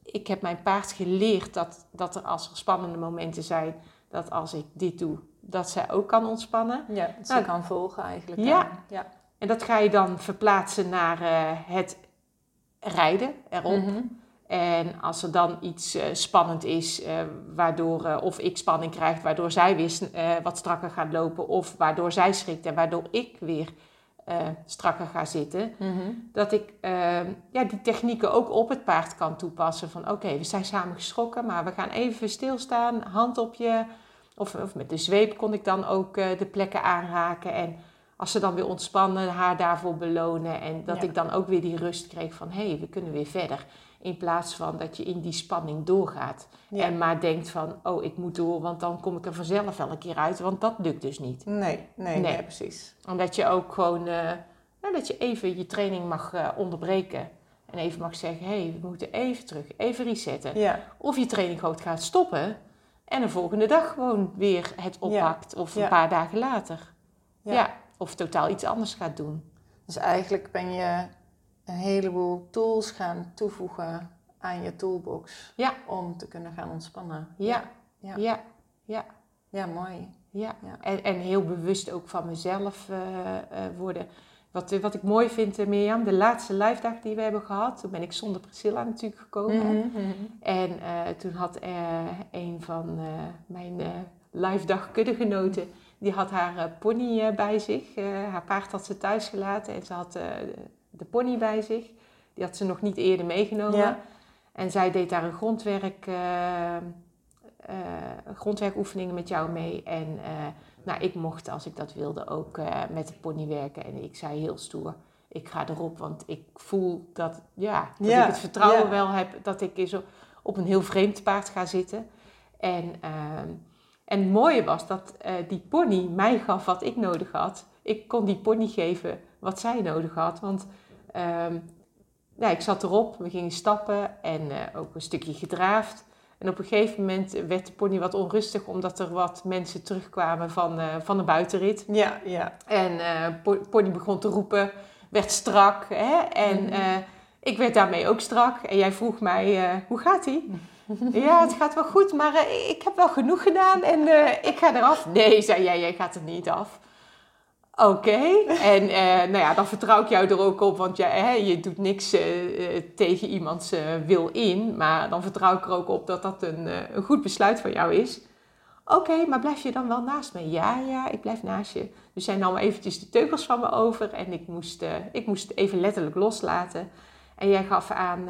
ik heb mijn paard geleerd dat, dat er als er spannende momenten zijn... dat als ik dit doe, dat zij ook kan ontspannen. Ja, dat ze Nou, kan volgen eigenlijk. ja. ja. En dat ga je dan verplaatsen naar eh, het rijden erop. Mhm. En als er dan iets eh, spannend is, eh, waardoor eh, of ik spanning krijg, waardoor zij weer wat strakker gaat lopen, of waardoor zij schrikt en waardoor ik weer strakker ga zitten, Mhm. dat ik eh, ja, die technieken ook op het paard kan toepassen. Van oké, we zijn samen geschrokken, maar we gaan even stilstaan, hand op je, of, of met de zweep kon ik dan ook de plekken aanraken en als ze dan weer ontspannen, haar daarvoor belonen. En dat Ja. ik dan ook weer die rust kreeg van hé, hey, we kunnen weer verder. In plaats van dat je in die spanning doorgaat. Ja. En maar denkt van, oh, ik moet door, want dan kom ik er vanzelf wel een keer uit. Want dat lukt dus niet. Nee, nee, Nee. precies. Omdat je ook gewoon, eh, nou, dat je even je training mag eh, onderbreken. En even mag zeggen, hé, hey, we moeten even terug, even resetten. Ja, Of je training gewoon gaat stoppen. En de volgende dag gewoon weer het oppakt. Of een paar dagen later. Ja. Ja. Of totaal iets anders gaat doen. dus eigenlijk ben je een heleboel tools gaan toevoegen aan je toolbox. Ja. Om te kunnen gaan ontspannen. Ja, Ja. ja, ja. Ja, mooi. Ja, Ja. En, en heel bewust ook van mezelf eh, eh, worden. Wat, eh, wat ik mooi vind, Mirjam, de laatste live dag die we hebben gehad, toen ben ik zonder Priscilla natuurlijk gekomen. Mhm, mhm. En toen had een van mijn live dag kuddegenoten, die had haar pony bij zich. Haar paard had ze thuis gelaten en ze had de pony bij zich. Die had ze nog niet eerder meegenomen. Ja. En zij deed daar een grondwerk, eh, grondwerkoefeningen met jou mee. En eh, nou, ik mocht, als ik dat wilde, ook met de pony werken. En ik zei heel stoer, ik ga erop, want ik voel dat, ja, dat Ja, ik het vertrouwen ja. wel heb dat ik eens op, een heel vreemd paard ga zitten. En, ehm, en het mooie was dat die pony mij gaf wat ik nodig had. Ik kon die pony geven wat zij nodig had. Want ja, ik zat erop, we gingen stappen en eh, ook een stukje gedraafd. En op een gegeven moment werd de pony wat onrustig omdat er wat mensen terugkwamen van, eh, van de buitenrit. Ja, ja. En po- pony begon te roepen, werd strak. Hè? En Mhm. ik werd daarmee ook strak. En jij vroeg mij, hoe gaat ie? [LAUGHS] ja, het gaat wel goed, maar ik heb wel genoeg gedaan en ik ga eraf. Nee, zei jij, jij gaat er niet af. Oké, en eh, nou ja, dan vertrouw ik jou er ook op, want jij, hè, je doet niks eh, eh, tegen iemands wil in. Maar dan vertrouw ik er ook op dat dat een, een goed besluit van jou is. Oké, maar blijf je dan wel naast me? Ja, ja, ik blijf naast je. Dus zij nam eventjes de teugels van me over en ik moest, ik moest even letterlijk loslaten. En jij gaf aan,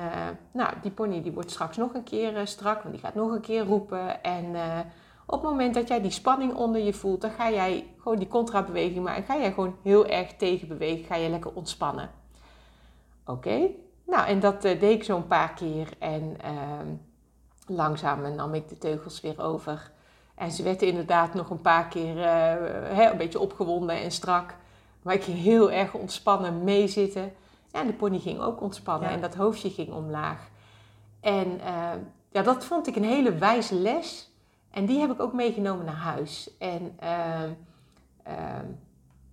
nou, die pony die wordt straks nog een keer strak, want die gaat nog een keer roepen. En op het moment dat jij die spanning onder je voelt, dan ga jij gewoon die contrabeweging maken. Ga jij gewoon heel erg tegenbewegen, ga je lekker ontspannen. Oké, nou en dat eh, deed ik zo een paar keer en ehm, langzaam nam ik de teugels weer over. En ze werd inderdaad nog een paar keer eh, een beetje opgewonden en strak. Maar ik ging heel erg ontspannen meezitten. En de pony ging ook ontspannen Ja. en dat hoofdje ging omlaag. En eh, ja, dat vond ik een hele wijze les. En die heb ik ook meegenomen naar huis. En ehm, ehm,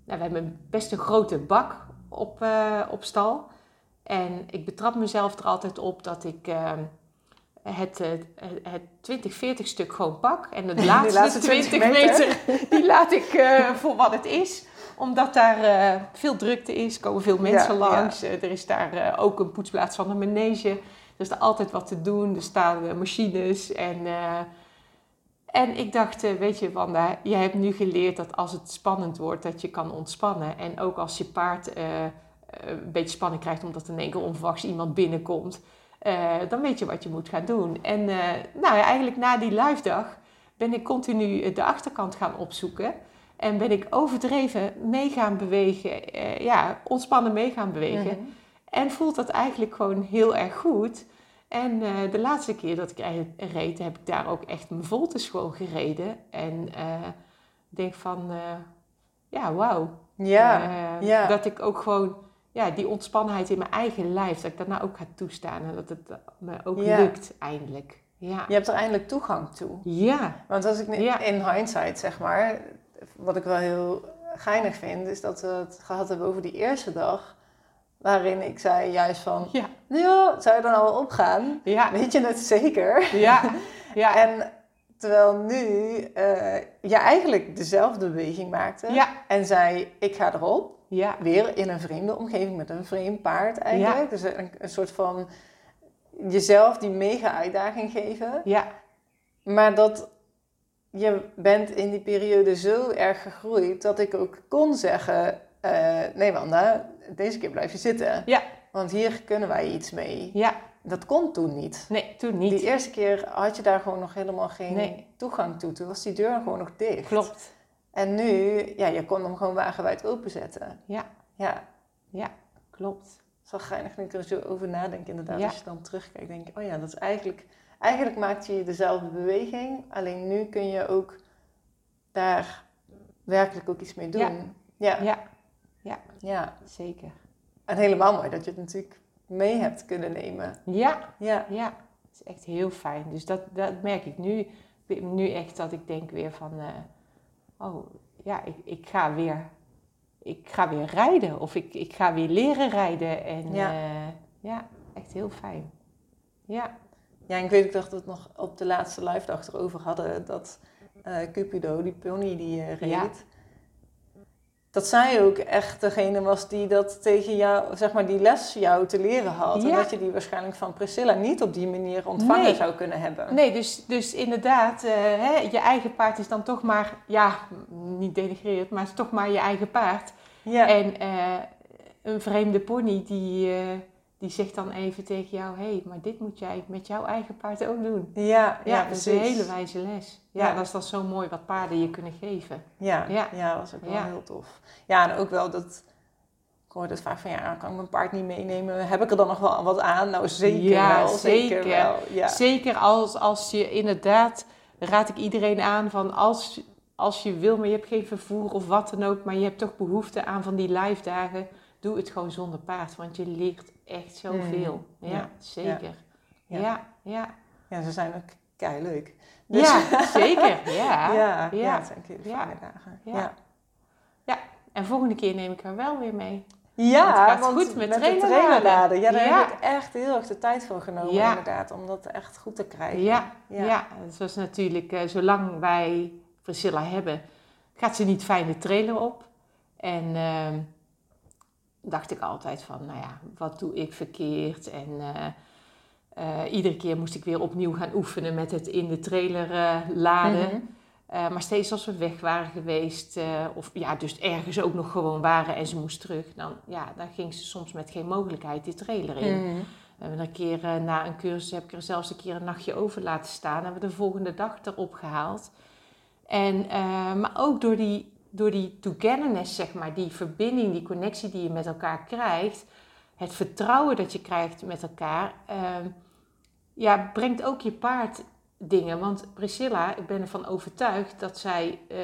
nou, we hebben best een grote bak op, eh, op stal. En ik betrap mezelf er altijd op dat ik ehm, het, eh, het 20-40 stuk gewoon pak. En het [LAUGHS] Die laatste, laatste 20 20 meter, meter. die laat ik eh, voor wat het is. Omdat daar veel drukte is, komen veel mensen Ja, langs. Er is daar ook een poetsplaats van een manege. Er is er altijd wat te doen. Er staan machines en... en ik dacht, eh, weet je Wanda, je hebt nu geleerd dat als het spannend wordt, dat je kan ontspannen. En ook als je paard eh, eh, een beetje spanning krijgt omdat in één keer onverwachts iemand binnenkomt, dan weet je wat je moet gaan doen. En nou ja, eigenlijk na die live dag ben ik continu de achterkant gaan opzoeken. En ben ik overdreven mee gaan bewegen, ja, ontspannen mee gaan bewegen. Mhm. En voelt dat eigenlijk gewoon heel erg goed. En eh, de laatste keer dat ik reed, heb ik daar ook echt mijn voltes gewoon gereden. En eh, ik denk van, eh, ja, wauw. Ja, ja. Dat ik ook gewoon, ja, die ontspannenheid in mijn eigen lijf, dat ik dat nou ook ga toestaan. En dat het me ook Ja. lukt eindelijk. Ja. Je hebt er eindelijk toegang toe. Ja. Want als ik Ja. in hindsight zeg maar, wat ik wel heel geinig vind, is dat we het gehad hebben over die eerste dag. Waarin ik zei juist van, Ja. nou ja, zou je dan al opgaan? Ja. Weet je het zeker? Ja. Ja. [LAUGHS] En terwijl nu eh, je eigenlijk dezelfde beweging maakte Ja. en zei, ik ga erop. Ja. Weer in een vreemde omgeving met een vreemd paard eigenlijk. Dus een, een soort van jezelf die mega uitdaging geven. Ja. Maar dat je bent in die periode zo erg gegroeid dat ik ook kon zeggen: eh, Nee, Wanda, deze keer blijf je zitten. Ja. Want hier kunnen wij iets mee. Ja. Dat kon toen niet. Nee, toen niet. Die eerste keer had je daar gewoon nog helemaal geen Nee. toegang toe. Toen was die deur gewoon nog dicht. Klopt. En nu, ja, je kon hem gewoon wagenwijd openzetten. Ja. Ja, Ja. Klopt. het is wel geinig nu ik er zo over nadenk inderdaad. Ja. Als je dan terugkijkt, denk je, oh ja, dat is eigenlijk... Eigenlijk maakte je dezelfde beweging, alleen nu kun je ook daar werkelijk ook iets mee doen. Ja. Ja, Ja. Ja. Zeker. En helemaal mooi dat je het natuurlijk mee hebt kunnen nemen. Ja. Ja, Ja. Is echt heel fijn. Dus dat, dat merk ik nu. Nu echt dat ik denk weer van... eh, oh, ja, ik, ik ga weer... Ik ga weer rijden. Of ik, ik ga weer leren rijden. En Ja. ja, ja echt heel fijn. Ja. ja en ik weet ook dat we het nog op de laatste live dag erover hadden, dat eh, Cupido, die pony die je reed, Ja. Dat zij ook echt degene was die dat tegen jou, zeg maar, die les jou te leren had. En dat je die waarschijnlijk van Priscilla niet op die manier ontvangen Nee. zou kunnen hebben. Nee, dus, dus inderdaad, eh, hè, je eigen paard is dan toch maar, ja, niet denigrerend, maar het is toch maar je eigen paard. Ja, En eh, een vreemde pony die, eh, die zegt dan even tegen jou, hé, hey, maar dit moet jij met jouw eigen paard ook doen. ja, Ja, ja, dat is een hele wijze les. Ja, Ja. dat is dan zo mooi wat paarden je kunnen geven. Ja, ja. Ja. dat was ook wel Ja. heel tof. Ja, en ook wel dat... Ik hoor het vaak van, ja, kan ik mijn paard niet meenemen? Heb ik er dan nog wel wat aan? Nou, zeker wel. Zeker, zeker. wel. Ja. Zeker als, als je inderdaad, raad ik iedereen aan van als, als je wil, maar je hebt geen vervoer of wat dan ook, maar je hebt toch behoefte aan van die live dagen, doe het gewoon zonder paard, want je leert echt zoveel. Mm, Ja, ja, zeker. ja. Ja, ja. Ja, ze zijn ook kei leuk. Ja, [LAUGHS] zeker. [LAUGHS] Ja. ja, ja. ja. het zijn fijne dagen. Ja. Ja. En volgende keer neem ik haar wel weer mee. ja Want het gaat want goed met de trailerladen. trailerladen. Ja, daar heb ik echt heel erg de tijd voor genomen Ja. inderdaad. Om dat echt goed te krijgen. Ja, Ja. ja. het was natuurlijk, eh, zolang wij Priscilla hebben, gaat ze niet fijn de trailer op. En ehm, dacht ik altijd van, nou ja, wat doe ik verkeerd? En eh, eh, iedere keer moest ik weer opnieuw gaan oefenen met het in de trailer eh, laden. Mhm. Maar steeds als we weg waren geweest, of ja, dus ergens ook nog gewoon waren en ze moest terug, dan, ja, dan ging ze soms met geen mogelijkheid die trailer in. Mhm. We hebben er een keer na een cursus heb ik er zelfs een keer een nachtje over laten staan. Hebben we de volgende dag erop gehaald. En, maar ook door die, door die togetherness, zeg maar, die verbinding, die connectie die je met elkaar krijgt. Het vertrouwen dat je krijgt met elkaar. ehm, ja, brengt ook je paard dingen. Want Priscilla, ik ben ervan overtuigd dat zij, eh,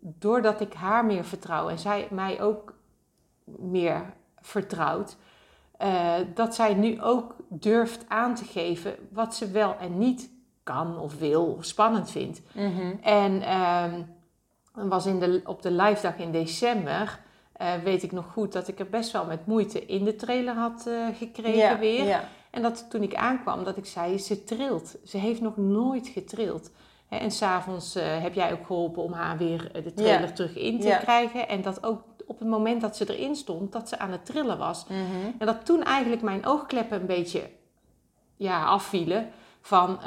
doordat ik haar meer vertrouw en zij mij ook meer vertrouwt, eh, dat zij nu ook durft aan te geven wat ze wel en niet kan of wil of spannend vindt. Mhm. En ehm, was in de, op de live dag in december, eh, weet ik nog goed dat ik er best wel met moeite in de trailer had eh, gekregen ja, weer. Ja. En dat toen ik aankwam, dat ik zei, ze trilt. Ze heeft nog nooit getrild. Hè, en s'avonds uh, heb jij ook geholpen om haar weer de trailer Ja. terug in te krijgen. En dat ook op het moment dat ze erin stond, dat ze aan het trillen was. Mhm. En dat toen eigenlijk mijn oogkleppen een beetje ja, afvielen van...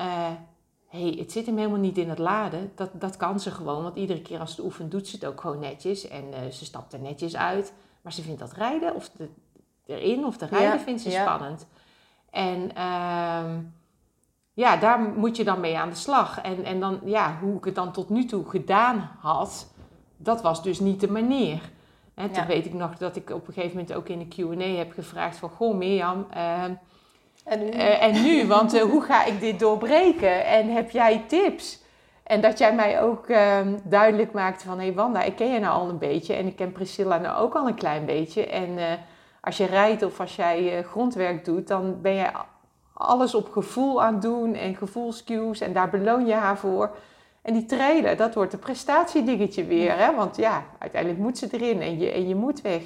hey, het zit hem helemaal niet in het laden. Dat, dat kan ze gewoon, want iedere keer als ze oefent doet ze het ook gewoon netjes. En eh, ze stapt er netjes uit. Maar ze vindt dat rijden of de, erin of de rijden Ja, vindt ze ja. spannend. En ehm, ja, daar moet je dan mee aan de slag. En, en dan, ja, hoe ik het dan tot nu toe gedaan had, dat was dus niet de manier. Hè, toen Ja. weet ik nog dat ik op een gegeven moment ook in de Q&A heb gevraagd van... Goh Mirjam, ehm, En nu? Eh, en nu, want eh, hoe ga ik dit doorbreken? En heb jij tips? En dat jij mij ook ehm, duidelijk maakte van... hé hey Wanda, ik ken je nou al een beetje en ik ken Priscilla nou ook al een klein beetje. En eh, als je rijdt of als jij grondwerk doet, dan ben je alles op gevoel aan het doen en gevoelscues en daar beloon je haar voor. En die trailer, dat wordt een prestatiedingetje weer, hè? want ja, uiteindelijk moet ze erin en je, en je moet weg.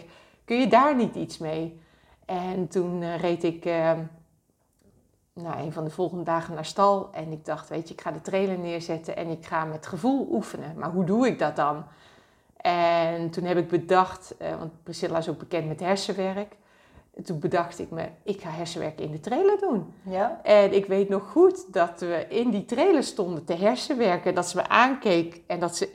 Kun je daar niet iets mee? En toen reed ik ehm, nou, een van de volgende dagen naar stal en ik dacht, weet je, ik ga de trailer neerzetten en ik ga met gevoel oefenen. Maar hoe doe ik dat dan? En toen heb ik bedacht, eh, want Priscilla is ook bekend met hersenwerk. Toen bedacht ik me, ik ga hersenwerk in de trailer doen. Ja? En ik weet nog goed dat we in die trailer stonden te hersenwerken. Dat ze me aankeek en dat ze,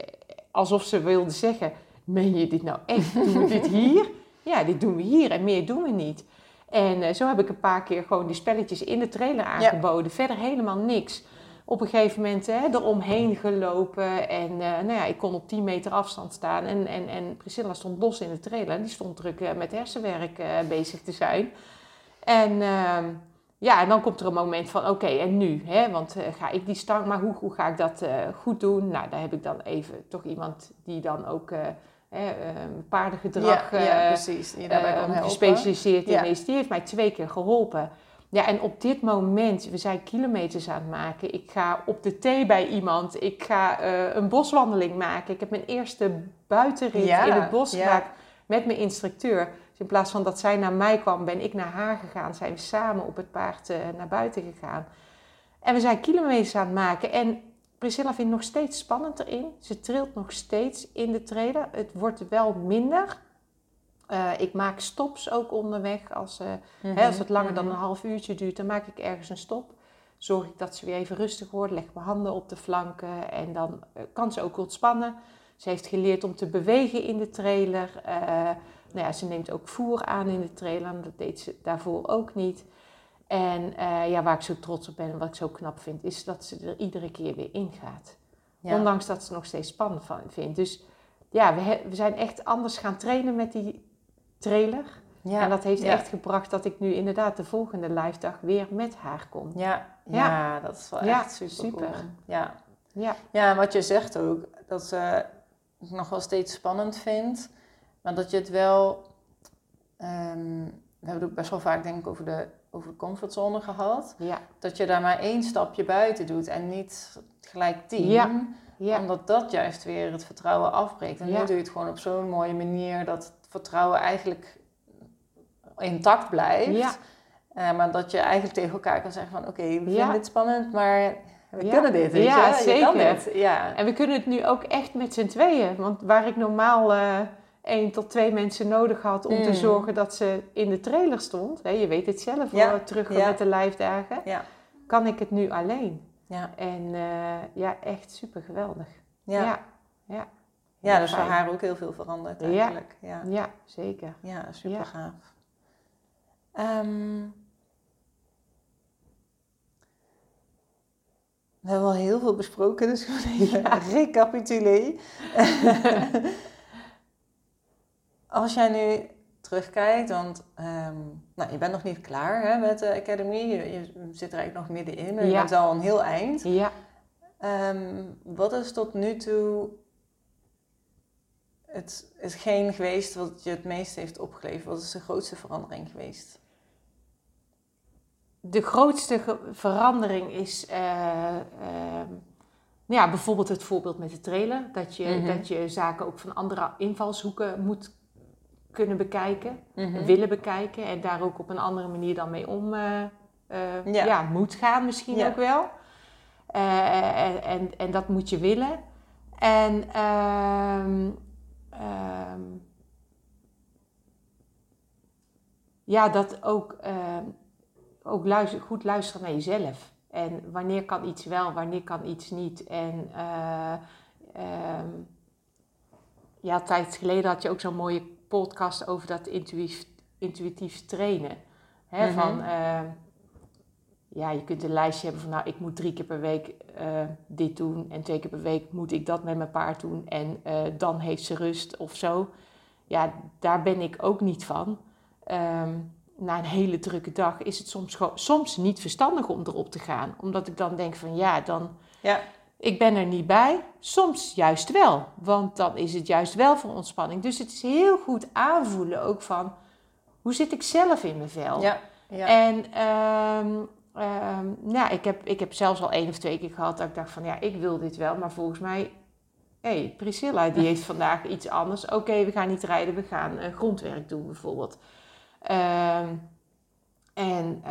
alsof ze wilde zeggen, meen je dit nou echt? Doen we dit hier? [LAUGHS] Ja, dit doen we hier en meer doen we niet. En eh, zo heb ik een paar keer gewoon die spelletjes in de trailer aangeboden. Verder helemaal niks. Op een gegeven moment hè, eromheen gelopen. En eh, nou ja, ik kon op 10 meter afstand staan. En, en, en Priscilla stond los in de trailer. En die stond druk eh, met hersenwerk bezig te zijn. En ehm, ja, en dan komt er een moment van, oké, en nu? Hè? Want ga ik die stang, maar hoe, hoe ga ik dat goed doen? Nou, daar heb ik dan even toch iemand die dan ook... hè, ehm, paardengedrag ja, ja, eh, precies. Je daarbij kan eh, helpen. gespecialiseerd in is. Die heeft mij twee keer geholpen. Ja, en op dit moment, we zijn kilometers aan het maken. Ik ga op de thee bij iemand. Ik ga eh, een boswandeling maken. Ik heb mijn eerste buitenrit Ja, in het bos ja. gemaakt met mijn instructeur. Dus in plaats van dat zij naar mij kwam, ben ik naar haar gegaan. Zijn we samen op het paard eh, naar buiten gegaan. En we zijn kilometers aan het maken. En Priscilla vindt nog steeds spannend erin. Ze trilt nog steeds in de trailer. Het wordt wel minder. Eh, ik maak stops ook onderweg. Als, eh, Mhm, hè, als het langer dan mhm. een half uurtje duurt, dan maak ik ergens een stop. Zorg ik dat ze weer even rustig wordt. Leg mijn handen op de flanken. En dan eh, kan ze ook ontspannen. Ze heeft geleerd om te bewegen in de trailer. Nou ja, ze neemt ook voer aan in de trailer. Dat deed ze daarvoor ook niet. En eh, ja, waar ik zo trots op ben en wat ik zo knap vind, is dat ze er iedere keer weer in gaat. Ja. Ondanks dat ze het nog steeds spannend van vindt. Dus ja, we, he- we zijn echt anders gaan trainen met die trailer. Ja. En dat heeft ja. echt gebracht dat ik nu inderdaad de volgende live dag weer met haar kom. Ja, Ja. dat is wel echt super, super. cool. Ja. Ja, ja, en wat je zegt ook, dat ze het nog wel steeds spannend vindt, maar dat je het wel... ehm, we hebben het ook best wel vaak denk ik over de, over de comfortzone gehad. ja, Dat je daar maar één stapje buiten doet en niet gelijk tien. Ja. ja. Omdat dat juist weer het vertrouwen afbreekt. En nu doe je het gewoon op zo'n mooie manier dat het vertrouwen eigenlijk intact blijft. Ja. Eh, maar dat je eigenlijk tegen elkaar kan zeggen van oké, we vinden dit spannend, maar we Ja. kunnen dit. Weet Ja, je? Je kan zeker. dit. Ja. En we kunnen het nu ook echt met z'n tweeën. Want waar ik normaal eh één tot twee mensen nodig had om te Mm. zorgen dat ze in de trailer stond. Hè, je weet het zelf Ja, hoor, terug ja. met de live dagen. Ja. Kan ik het nu alleen. Ja. En eh, ja, echt super geweldig. Ja. Ja, ja. Dus voor haar ook heel veel veranderd Ja. eigenlijk. Ja, Ja, zeker. ja super gaaf. Ehm, we hebben al heel veel besproken, dus moet [LAUGHS] even Ja. [LAUGHS] Als jij nu terugkijkt, want ehm, nou, je bent nog niet klaar hè, met de Academy, je, je zit er eigenlijk nog middenin, maar je Ja. bent al een heel eind. Ja. Ehm, wat is tot nu toe het, hetgeen geweest wat je het meest heeft opgeleverd? Wat is de grootste verandering geweest? De grootste ge- verandering is eh, ehm, ja, bijvoorbeeld het voorbeeld met de trailer. Dat je, Mhm. dat je zaken ook van andere invalshoeken moet kunnen bekijken, Mhm. willen bekijken. En daar ook op een andere manier dan mee om eh, eh, Ja. ja. moet gaan misschien Ja. ook wel. Eh, en, en, dat moet je willen. En ehm, ehm, ja, dat ook, ook luister, goed luisteren naar jezelf. En wanneer kan iets wel, wanneer kan iets niet. En eh, ehm, ja, tijd geleden had je ook zo'n mooie podcast over dat intuïtief, intuïtief trainen. Hè, Mhm. Van, ehm, ja, je kunt een lijstje hebben van, nou, ik moet drie keer per week eh, dit doen. En twee keer per week moet ik dat met mijn paard doen. En eh, dan heeft ze rust of zo. Ja, daar ben ik ook niet van. Ehm, na een hele drukke dag is het soms, soms niet verstandig om erop te gaan. Omdat ik dan denk van ja, dan, Ja. Ik ben er niet bij. Soms juist wel, want dan is het juist wel voor ontspanning. Dus het is heel goed aanvoelen ook van, hoe zit ik zelf in mijn vel? Ja. Ja. En ehm, ehm, nou, ik, heb, ik heb zelfs al één of twee keer gehad dat ik dacht van ja, ik wil dit wel, maar volgens mij, hé, hey, Priscilla die [LAUGHS] heeft vandaag iets anders. Oké, we gaan niet rijden, we gaan eh, grondwerk doen bijvoorbeeld. Ehm, en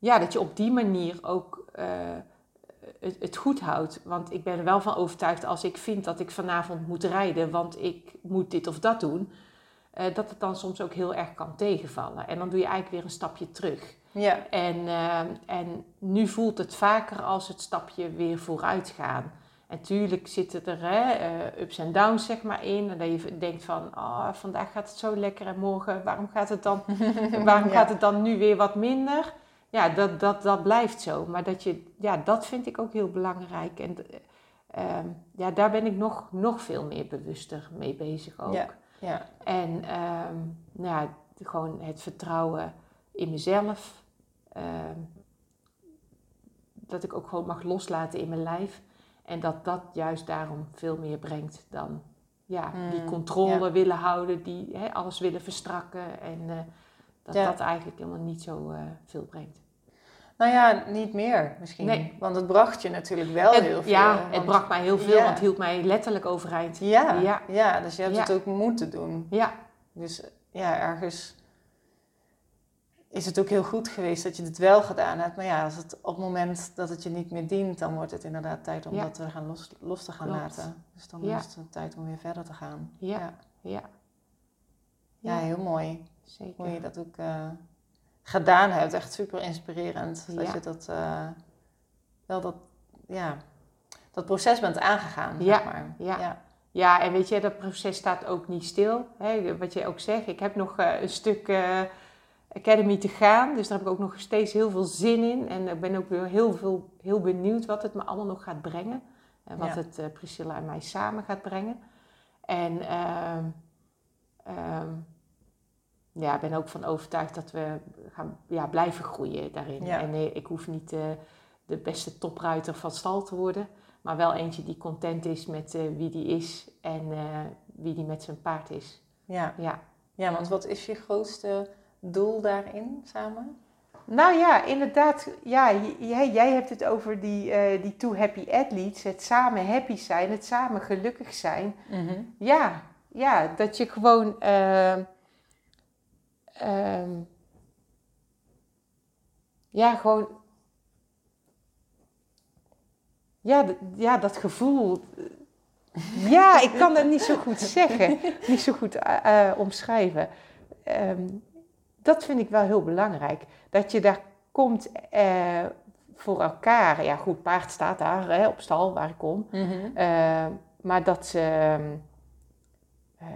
ja, dat je op die manier ook eh, het, het goed houdt. Want ik ben er wel van overtuigd als ik vind dat ik vanavond moet rijden, want ik moet dit of dat doen, eh, dat het dan soms ook heel erg kan tegenvallen. En dan doe je eigenlijk weer een stapje terug. ja. En, eh, en nu voelt het vaker als het stapje weer vooruit gaan. En tuurlijk zitten er hè, ups en downs zeg maar in. En dat je denkt van, oh, vandaag gaat het zo lekker en morgen, waarom gaat het dan, [LAUGHS] waarom Ja. gaat het dan nu weer wat minder? Ja, dat, dat, dat blijft zo. Maar dat je, ja, dat vind ik ook heel belangrijk. En eh, ehm, ja, daar ben ik nog, nog veel meer bewuster mee bezig ook. Ja. Ja. En ehm, nou ja, gewoon het vertrouwen in mezelf. ehm, dat ik ook gewoon mag loslaten in mijn lijf. En dat dat juist daarom veel meer brengt dan ja, die Mm, controle willen houden, die hè, alles willen verstrakken. En eh, dat Ja. dat eigenlijk helemaal niet zo eh, veel brengt. Nou ja, niet meer misschien. Nee. Want het bracht je natuurlijk wel Het- heel veel. ja, want- het bracht mij heel veel, Ja. want het hield mij letterlijk overeind. Ja, Ja. ja. dus je hebt het ook moeten doen. Ja, Dus ja, ergens is het ook heel goed geweest dat je het wel gedaan hebt. Maar ja, als het op het moment dat het je niet meer dient, dan wordt het inderdaad tijd om dat te gaan los, los te gaan Klopt. laten. Dus dan is het tijd om weer verder te gaan. Ja. ja, Ja, heel mooi. Zeker. Hoe je dat ook eh, gedaan hebt. Echt super inspirerend. Dat Ja. je dat eh, wel dat, ja, dat proces bent aangegaan. Ja, Zeg maar. ja. ja. Ja, en weet je, dat proces staat ook niet stil. Hè? Wat je ook zegt, ik heb nog eh, een stuk Academy te gaan. Dus daar heb ik ook nog steeds heel veel zin in. En ik ben ook weer heel, veel, heel benieuwd wat het me allemaal nog gaat brengen. En wat Ja. het Priscilla en mij samen gaat brengen. En ehm, ehm, ja, ik ben ook van overtuigd dat we gaan ja, blijven groeien daarin. Ja. En nee, ik hoef niet eh, de beste topruiter van stal te worden. Maar wel eentje die content is met eh, wie die is en eh, wie die met zijn paard is. Ja. Ja. ja, want wat is je grootste doel daarin samen? Nou ja, inderdaad. Ja, jij, jij hebt het over die, eh, die two happy athletes. Het samen happy zijn, het samen gelukkig zijn. Ja, ja dat je gewoon... ehm, ja, gewoon... Ja, ja, dat gevoel... [LAUGHS] Ja, ik kan dat niet zo goed zeggen. Niet zo goed eh, eh, omschrijven. Ehm, dat vind ik wel heel belangrijk. Dat je daar komt eh, voor elkaar. Ja, goed, paard staat daar hè, op stal waar ik kom. Eh, maar dat ze... ehm, eh,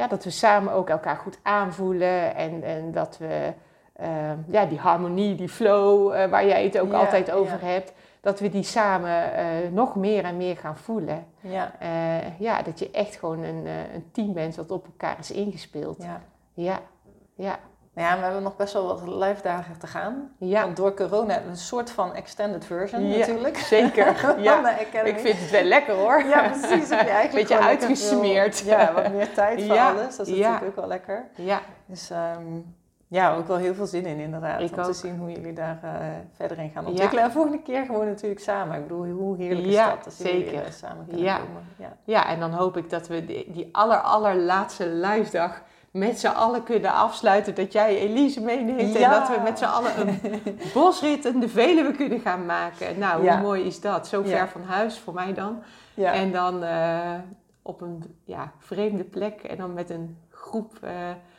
ja, dat we samen ook elkaar goed aanvoelen. En, en dat we... ehm, ja, die harmonie, die flow, eh, waar jij het ook Ja, altijd over ja. hebt. Dat we die samen eh, nog meer en meer gaan voelen. Ja, Eh, ja, dat je echt gewoon een, een team bent wat op elkaar is ingespeeld. ja. Ja, ja, Nou ja, we hebben nog best wel wat live dagen te gaan. ja. Want door corona een soort van extended version Ja, natuurlijk. zeker. [LAUGHS] Ja. Ik vind het wel lekker hoor. Ja, precies. Heb je eigenlijk Beetje uitgesmeerd. veel- ja, wat meer tijd voor Ja, alles. Dat is natuurlijk ook wel lekker. Ja, Dus ehm, ja, ook wel heel veel zin in inderdaad. Ik om te zien hoe jullie daar eh, verder in gaan ontwikkelen. En volgende keer gewoon natuurlijk samen. Ik bedoel, hoe heerlijk is dat jullie zeker. weer samen kunnen Ja. komen. Ja. ja, en dan hoop ik dat we die, die aller, allerlaatste live dag met z'n allen kunnen afsluiten. Dat jij Elise meeneemt en dat we met z'n allen een [LAUGHS] bosrit in de Veluwe kunnen gaan maken. Nou, Ja. hoe mooi is dat? Zo ver Ja. van huis, voor mij dan. En dan eh, op een ja, vreemde plek en dan met een groep eh,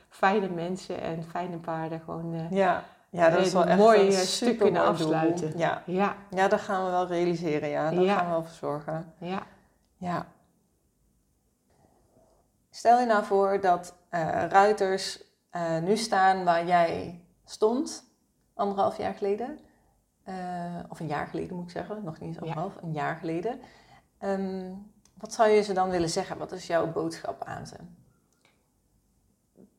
fijne mensen en fijne paarden gewoon... eh, ja. ja, dat is wel echt mooi, een stuk kunnen afsluiten. Ja. ja, ja, dat gaan we wel realiseren. Ja, daar gaan we wel voor zorgen. ja. Ja. Stel je nou voor dat eh, ruiters eh, nu staan waar jij stond, anderhalf jaar geleden. Eh, of een jaar geleden moet ik zeggen, nog niet eens Ja. anderhalf, een jaar geleden. Ehm, wat zou je ze dan willen zeggen? Wat is jouw boodschap aan ze?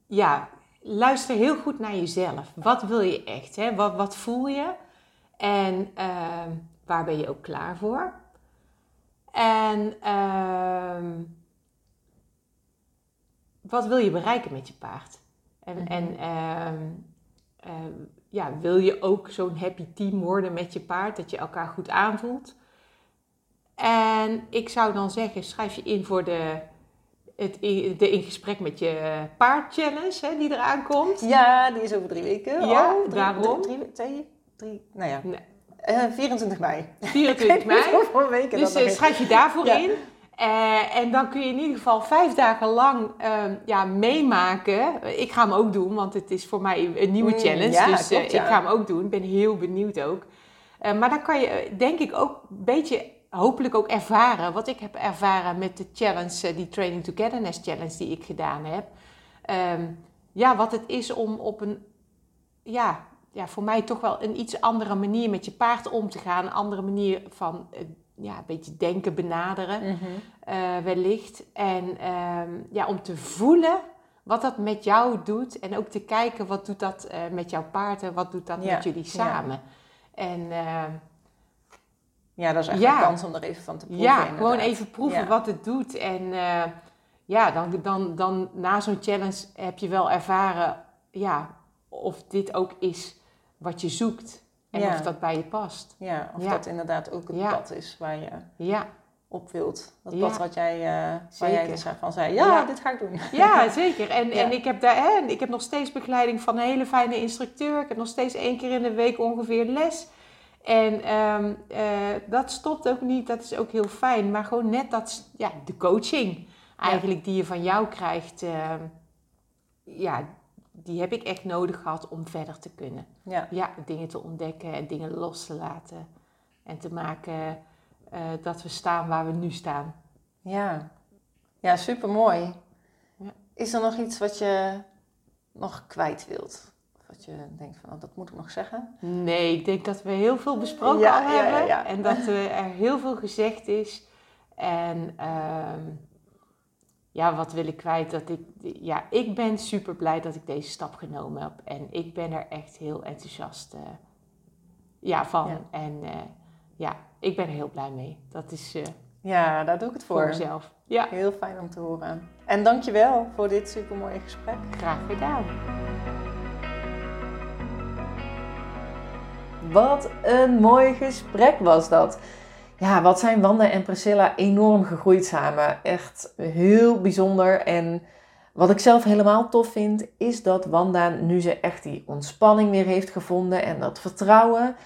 ja, luister heel goed naar jezelf. Wat wil je echt? Hè? Wat, wat voel je? En ehm, waar ben je ook klaar voor? En ehm, wat wil je bereiken met je paard? En, Mhm. en ehm, ehm, ja, wil je ook zo'n happy team worden met je paard, dat je elkaar goed aanvoelt? En ik zou dan zeggen, schrijf je in voor de, het, de in gesprek met je paard challenge hè, die eraan komt. Ja, die is over drie weken. Ja, Oh, drie, daarom. Drie, drie, twee, drie, nou ja. Nee. Eh, 24 mei. 24 [LAUGHS] mei. Hoeveel weken Dus eh, schrijf je daarvoor Ja. in. Eh, en dan kun je in ieder geval vijf dagen lang ehm, ja, meemaken. Ik ga hem ook doen, want het is voor mij een nieuwe Mm, challenge. ja, dus eh, klopt, ja. ik ga hem ook doen. Ik ben heel benieuwd ook. Eh, maar dan kan je denk ik ook een beetje hopelijk ook ervaren. Wat ik heb ervaren met de challenge, die Training Togetherness challenge die ik gedaan heb. Ehm, ja, wat het is om op een, ja, ja, voor mij toch wel een iets andere manier met je paard om te gaan. Een andere manier van, ja, een beetje denken, benaderen Mhm. eh, wellicht. En ehm, ja, om te voelen wat dat met jou doet. En ook te kijken wat doet dat eh, met jouw paard en wat doet dat Ja, met jullie ja. samen. En ehm, Ja, dat is echt Ja. een kans om er even van te proeven. ja, inderdaad. gewoon even proeven Ja. wat het doet. En eh, ja, dan, dan, dan na zo'n challenge heb je wel ervaren ja, of dit ook is wat je zoekt. En Ja. of dat bij je past. Ja, of Ja. dat inderdaad ook het pad is waar je Ja, op wilt. Dat pad wat jij, eh, waar jij dus van zei, ja, dit ga ik doen. ja [LAUGHS] zeker. En, en ik, heb daar, hè, ik heb nog steeds begeleiding van een hele fijne instructeur. Ik heb nog steeds één keer in de week ongeveer les. En ehm, eh, dat stopt ook niet, dat is ook heel fijn. Maar gewoon net dat, ja, de coaching eigenlijk die je van jou krijgt, ehm, ja, die heb ik echt nodig gehad om verder te kunnen. Ja, Ja, dingen te ontdekken en dingen los te laten. En te maken eh, dat we staan waar we nu staan. ja. ja super mooi. Ja. Is er nog iets wat je nog kwijt wilt? Wat je denkt van, oh, dat moet ik nog zeggen? Nee, ik denk dat we heel veel besproken Ja, al hebben. En dat er heel veel gezegd is. En ehm, ja, wat wil ik kwijt? Dat ik, ja, ik ben super blij dat ik deze stap genomen heb. En ik ben er echt heel enthousiast eh, ja, van. Ja. En eh, ja, ik ben er heel blij mee. Dat is eh, Ja, daar doe ik het voor voor. mezelf. Ja, Heel fijn om te horen. En dankjewel voor dit supermooie gesprek. graag gedaan. Wat een mooi gesprek was dat. Ja, wat zijn Wanda en Priscilla enorm gegroeid samen. Echt heel bijzonder. En wat ik zelf helemaal tof vind, is dat Wanda, nu ze echt die ontspanning weer heeft gevonden en dat vertrouwen,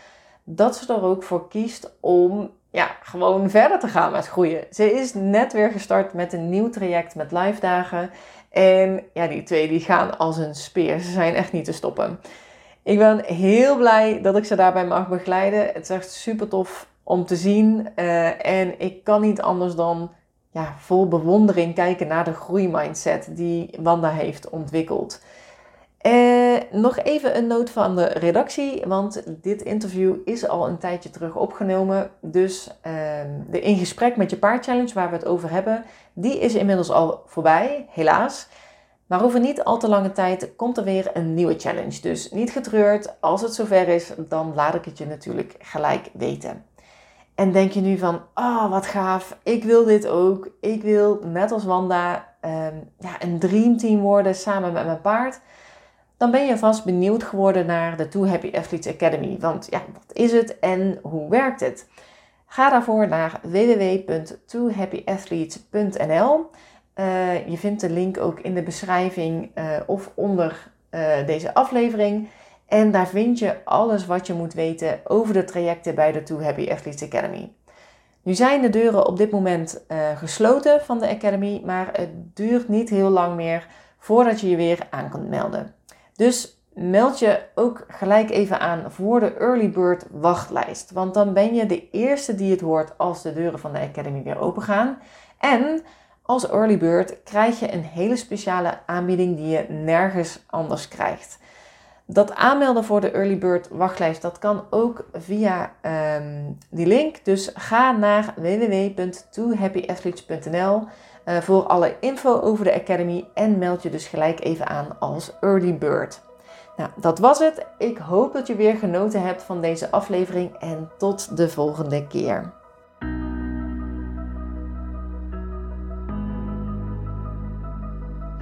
dat ze er ook voor kiest om ja, gewoon verder te gaan met groeien. Ze is net weer gestart met een nieuw traject met live dagen. En ja, die twee die gaan als een speer. Ze zijn echt niet te stoppen. Ik ben heel blij dat ik ze daarbij mag begeleiden. Het is echt super tof om te zien. Eh, en ik kan niet anders dan ja, vol bewondering kijken naar de groeimindset die Wanda heeft ontwikkeld. Eh, nog even een noot van de redactie, want dit interview is al een tijdje terug opgenomen. Dus ehm, de In Gesprek met je Paard Challenge, waar we het over hebben, die is inmiddels al voorbij, helaas. Maar over niet al te lange tijd komt er weer een nieuwe challenge. Dus niet getreurd, als het zover is, dan laat ik het je natuurlijk gelijk weten. En denk je nu van, oh wat gaaf, ik wil dit ook. Ik wil net als Wanda ehm, ja, een dreamteam worden samen met mijn paard. Dan ben je vast benieuwd geworden naar de Too Happy Athletes Academy. Want ja, wat is het en hoe werkt het? Ga daarvoor naar www.toohappyathletes.nl. Eh, je vindt de link ook in de beschrijving eh, of onder eh, deze aflevering. En daar vind je alles wat je moet weten over de trajecten bij de Too Happy Athletes Academy. Nu zijn de deuren op dit moment eh, gesloten van de Academy, maar het duurt niet heel lang meer voordat je je weer aan kunt melden. Dus meld je ook gelijk even aan voor de Early Bird wachtlijst. Want dan ben je de eerste die het hoort als de deuren van de Academy weer open gaan. En als Early Bird krijg je een hele speciale aanbieding die je nergens anders krijgt. Dat aanmelden voor de Early Bird wachtlijst, dat kan ook via ehm, die link. Dus ga naar www.toohappyathletes.nl uh, voor alle info over de Academy en meld je dus gelijk even aan als Early Bird. Nou, dat was het. Ik hoop dat je weer genoten hebt van deze aflevering en tot de volgende keer.